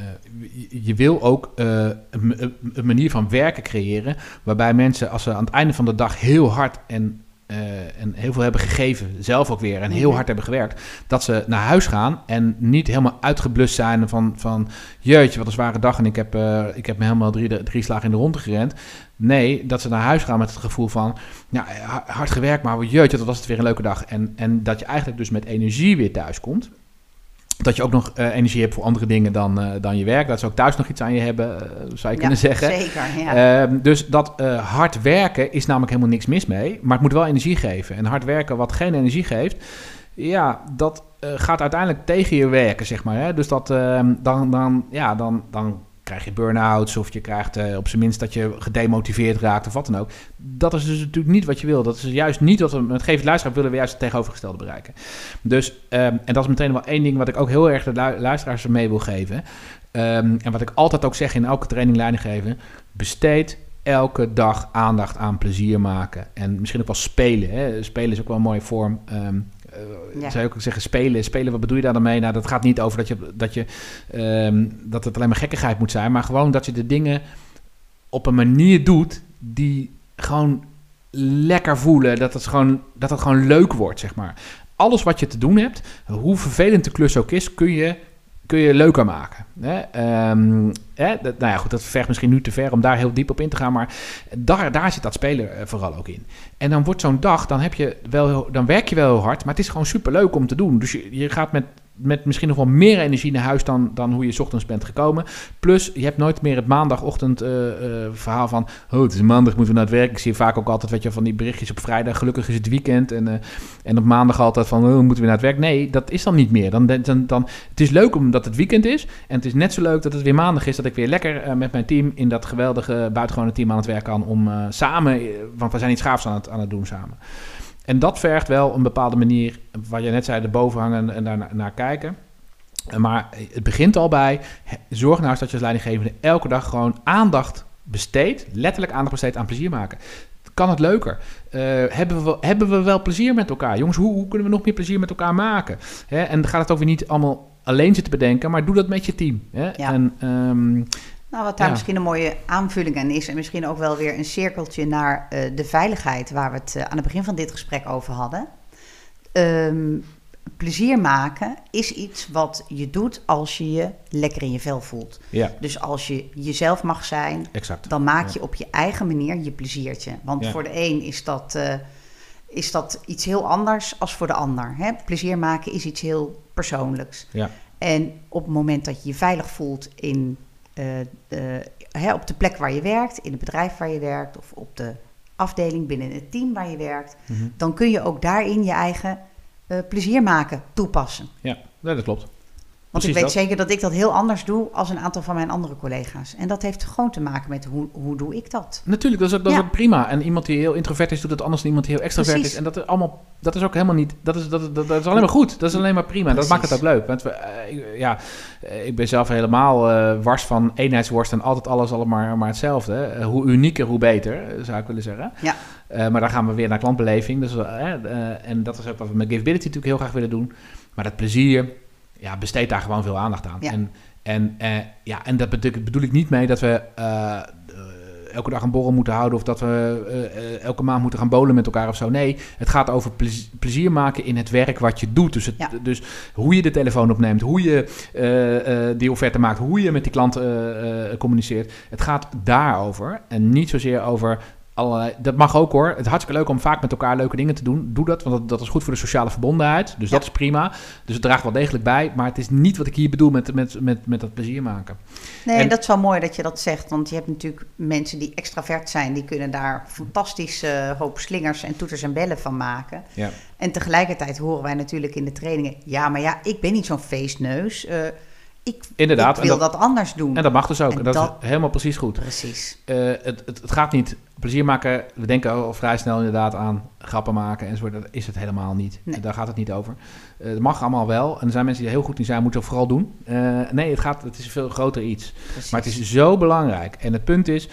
je wil ook een, een manier van werken creëren. Waarbij mensen, als ze aan het einde van de dag heel hard en uh, en heel veel hebben gegeven, zelf ook weer, en heel mhm. hard hebben gewerkt, dat ze naar huis gaan en niet helemaal uitgeblust zijn van, van jeetje, wat een zware dag en ik heb, uh, ik heb me helemaal drie, drie slagen in de ronde gerend. Nee, dat ze naar huis gaan met het gevoel van, ja, hard gewerkt, maar jeetje, dat was het weer een leuke dag. En, en dat je eigenlijk dus met energie weer thuis komt dat je ook nog uh, energie hebt voor andere dingen dan, uh, dan je werk. Dat ze ook thuis nog iets aan je hebben, uh, zou je ja, kunnen zeggen. Zeker, ja. Ehm, dus dat hard werken is namelijk helemaal niks mis mee. Maar het moet wel energie geven. En hard werken wat geen energie geeft... Ja, dat gaat uiteindelijk tegen je werken, zeg maar. Hè? Dus dat, ehm, dan, dan, ja, dan, dan krijg je burn-outs of je krijgt uh, op zijn minst dat je gedemotiveerd raakt of wat dan ook. Dat is dus natuurlijk niet wat je wil. Dat is juist niet wat we met Geef Luisteraar willen we juist het tegenovergestelde bereiken. Dus, um, en dat is meteen wel één ding wat ik ook heel erg de luisteraars mee wil geven. Um, en wat ik altijd ook zeg in elke training leiding geven. Besteed elke dag aandacht aan plezier maken. En misschien ook wel spelen. Hè. Spelen is ook wel een mooie vorm. Uh, ja. zou je ook zeggen spelen. Spelen, wat bedoel je daar dan mee? Nou, dat gaat niet over dat, je, dat, je, um, dat het alleen maar gekkigheid moet zijn, maar gewoon dat je de dingen op een manier doet die gewoon lekker voelen. Dat het gewoon, dat het gewoon leuk wordt, zeg maar. Alles wat je te doen hebt, hoe vervelend de klus ook is, kun je kun je leuker maken. Hè? Um, hè? Nou ja, goed, dat vergt misschien nu te ver om daar heel diep op in te gaan, maar daar, daar zit dat spelen eh, vooral ook in. En dan wordt zo'n dag, dan, heb je wel, dan werk je wel heel hard, maar het is gewoon super leuk om te doen. Dus je, je gaat met met misschien nog wel meer energie naar huis dan, dan hoe je ochtends bent gekomen. Plus, je hebt nooit meer het maandagochtend eh, eh, verhaal van... oh, het is maandag, moeten we naar het werk. Ik zie vaak ook altijd weet je, van die berichtjes op vrijdag. Gelukkig is het weekend. En, eh, en op maandag altijd van, oh, moeten we naar het werk. Nee, dat is dan niet meer. Dan, dan, dan, het is leuk omdat het weekend is. En het is net zo leuk dat het weer maandag is... dat ik weer lekker met mijn team in dat geweldige buitengewone team aan het werk kan... om samen, want we zijn iets gaafs aan het, aan het doen samen. En dat vergt wel een bepaalde manier, wat je net zei, erboven hangen en daar naar kijken. Maar het begint al bij, zorg nou eens dat je als leidinggevende elke dag gewoon aandacht besteedt, letterlijk aandacht besteedt aan plezier maken. Kan het leuker? Uh, hebben, we, hebben we wel plezier met elkaar? Jongens, hoe, hoe kunnen we nog meer plezier met elkaar maken? Hè? En dan gaat het ook weer niet allemaal alleen zitten bedenken, maar doe dat met je team. Hè? Ja. En um, nou, wat daar misschien een mooie aanvulling aan is, en misschien ook wel weer een cirkeltje naar uh, de veiligheid, waar we het uh, aan het begin van dit gesprek over hadden. Um, plezier maken is iets wat je doet als je je lekker in je vel voelt. Ja. Dus als je jezelf mag zijn, exact. dan maak je op je eigen manier je pleziertje. Want voor de een is dat, uh, is dat iets heel anders als voor de ander. Hè? Plezier maken is iets heel persoonlijks. Ja. En op het moment dat je je veilig voelt in hè, op de plek waar je werkt, in het bedrijf waar je werkt of op de afdeling binnen het team waar je werkt, Mhm. dan kun je ook daarin je eigen uh, plezier maken toepassen. Ja, dat klopt. Want Precies ik weet dat. zeker dat ik dat heel anders doe als een aantal van mijn andere collega's. En dat heeft gewoon te maken met hoe, hoe doe ik dat? Natuurlijk, dat is, ook, dat Ja. is ook prima. En iemand die heel introvert is, doet het anders dan iemand die heel extravert Precies. is. En dat is allemaal, dat is ook helemaal niet, dat is, dat, dat, dat is alleen maar goed. Dat is alleen maar prima. Dat maakt het ook Precies. leuk. Want we, eh, ik- ja, eh, ik ben zelf helemaal eh, wars van eenheidsworst en altijd alles allemaal maar hetzelfde. Hoe unieker, hoe beter, zou ik willen zeggen. Ja. Eh, maar dan gaan we weer naar klantbeleving. Dus, en dat is ook wat we met Giveability natuurlijk heel graag willen doen. Maar dat plezier, ja, besteed daar gewoon veel aandacht aan. Ja. En, en, eh, ja, en dat bedoel, bedoel ik niet mee dat we eh, eh, elke dag een borrel moeten houden... of dat we elke maand moeten gaan bowlen met elkaar of zo. Nee, het gaat over plez- plezier maken in het werk wat je doet. Dus, het, Ja. dus hoe je de telefoon opneemt, hoe je eh, die offerte maakt... hoe je met die klant communiceert. Het gaat daarover en niet zozeer over... Allerlei, dat mag ook hoor. Het is hartstikke leuk om vaak met elkaar leuke dingen te doen. Doe dat, want dat, dat is goed voor de sociale verbondenheid. Dus Ja. dat is prima. Dus het draagt wel degelijk bij. Maar het is niet wat ik hier bedoel met, met, met, met dat plezier maken. Nee, En- dat is wel mooi dat je dat zegt. Want je hebt natuurlijk mensen die extravert zijn, die kunnen daar fantastische hoop slingers en toeters en bellen van maken. Ja. En tegelijkertijd horen wij natuurlijk in de trainingen, ja, maar ja, ik ben niet zo'n feestneus. Eh, ik, Inderdaad, ik en wil dat- dat, anders doen. En dat mag dus ook. En En dat, dat- is helemaal precies goed. Precies. Eh, het, het, het gaat niet plezier maken. We denken al vrij snel inderdaad aan grappen maken enzovoort. Dat is het helemaal niet. Nee. Daar gaat het niet over. Eh, het mag allemaal wel. En er zijn mensen die heel goed in zijn, moeten het vooral doen. Eh, nee, het, gaat, het is een veel groter iets. precies. Maar het is zo belangrijk. En het punt is,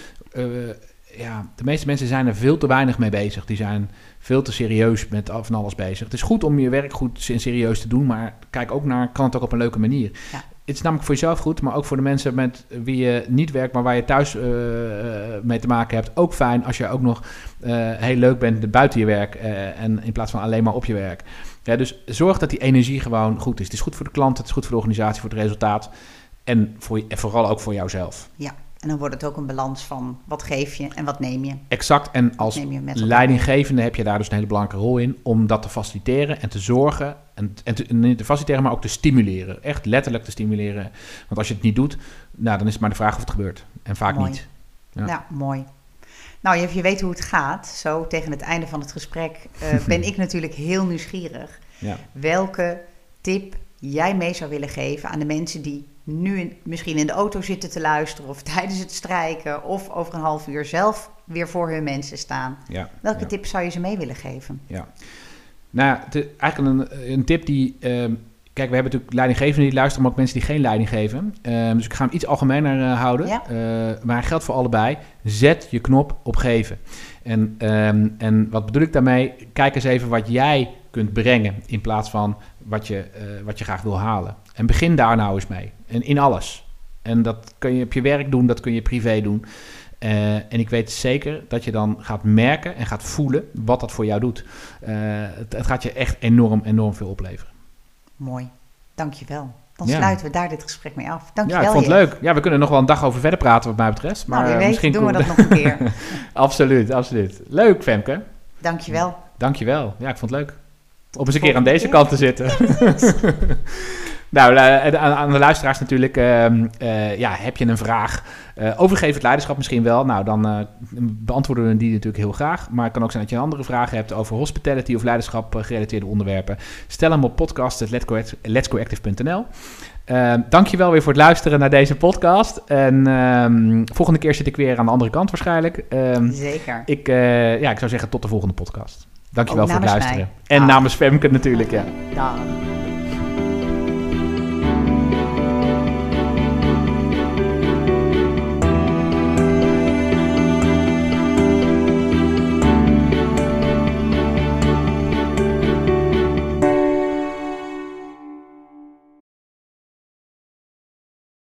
ja, de meeste mensen zijn er veel te weinig mee bezig. Die zijn veel te serieus met van alles bezig. Het is goed om je werk goed en serieus te doen, maar kijk ook naar, kan het ook op een leuke manier. Ja. Het is namelijk voor jezelf goed, maar ook voor de mensen met wie je niet werkt, maar waar je thuis eh, eh, mee te maken hebt. Ook fijn als je ook nog eh, heel leuk bent buiten je werk en in plaats van alleen maar op je werk. Dus zorg dat die energie gewoon goed is. Het is goed voor de klant, het is goed voor de organisatie, voor het resultaat. En, voor, en vooral ook voor jouzelf. Ja, en dan wordt het ook een balans van wat geef je en wat neem je. Exact. En als leidinggevende heb je daar dus een hele belangrijke rol in om dat te faciliteren en te zorgen. En, en te, niet te faciliteren, maar ook te stimuleren. Echt letterlijk te stimuleren. Want als je het niet doet, nou, dan is het maar de vraag of het gebeurt. En vaak Mooi. niet. Ja. Ja. mooi. Nou, je, je weet hoe het gaat. Zo tegen het einde van het gesprek eh, ben ik natuurlijk heel nieuwsgierig. Ja. welke tip jij mee zou willen geven aan de mensen die nu in- misschien in de auto zitten te luisteren of tijdens het strijken of over een half uur zelf weer voor hun mensen staan. Ja. Welke ja. tip zou je ze mee willen geven? Ja. Nou eigenlijk een, een tip die... ehm, kijk, we hebben natuurlijk leidinggevenden die luisteren, maar ook mensen die geen leiding geven. Ehm, dus ik ga hem iets algemener eh, houden. Ja. Eh, maar geldt voor allebei. Zet je knop op geven. En, ehm, en wat bedoel ik daarmee? Kijk eens even wat jij kunt brengen in plaats van wat je, eh, wat je graag wil halen. En begin daar nou eens mee. En in alles. En dat kun je op je werk doen, dat kun je privé doen. Eh, en ik weet zeker dat je dan gaat merken en gaat voelen wat dat voor jou doet. Eh, het, het gaat je echt enorm, enorm veel opleveren. Mooi, dankjewel. Dan Ja. sluiten we daar dit gesprek mee af. Ja, Dankjewel. ik vond het leuk. Ja, we kunnen nog wel een dag over verder praten wat mij betreft. Maar nou, wie eh, weet misschien doen we dat nog een keer. absoluut, absoluut. Leuk, Femke. Dankjewel. Dankjewel. Ja, ik vond het leuk. Om eens een keer aan deze keer. kant te zitten. Nou, uh, aan de luisteraars natuurlijk, uh, uh, ja, heb je een vraag uh, over het leiderschap misschien wel? Nou, dan beantwoorden we die natuurlijk heel graag. Maar het kan ook zijn dat je een andere vraag hebt over hospitality of leiderschap gerelateerde onderwerpen. Stel hem op podcast.letsgoactive.nl. Uh, dankjewel weer voor het luisteren naar deze podcast. En um, volgende keer zit ik weer aan de andere kant waarschijnlijk. Zeker. Ik, ja, ik zou zeggen tot de volgende podcast. Dankjewel oh, voor het luisteren. Mij. En namens Femke natuurlijk, ja. Dag.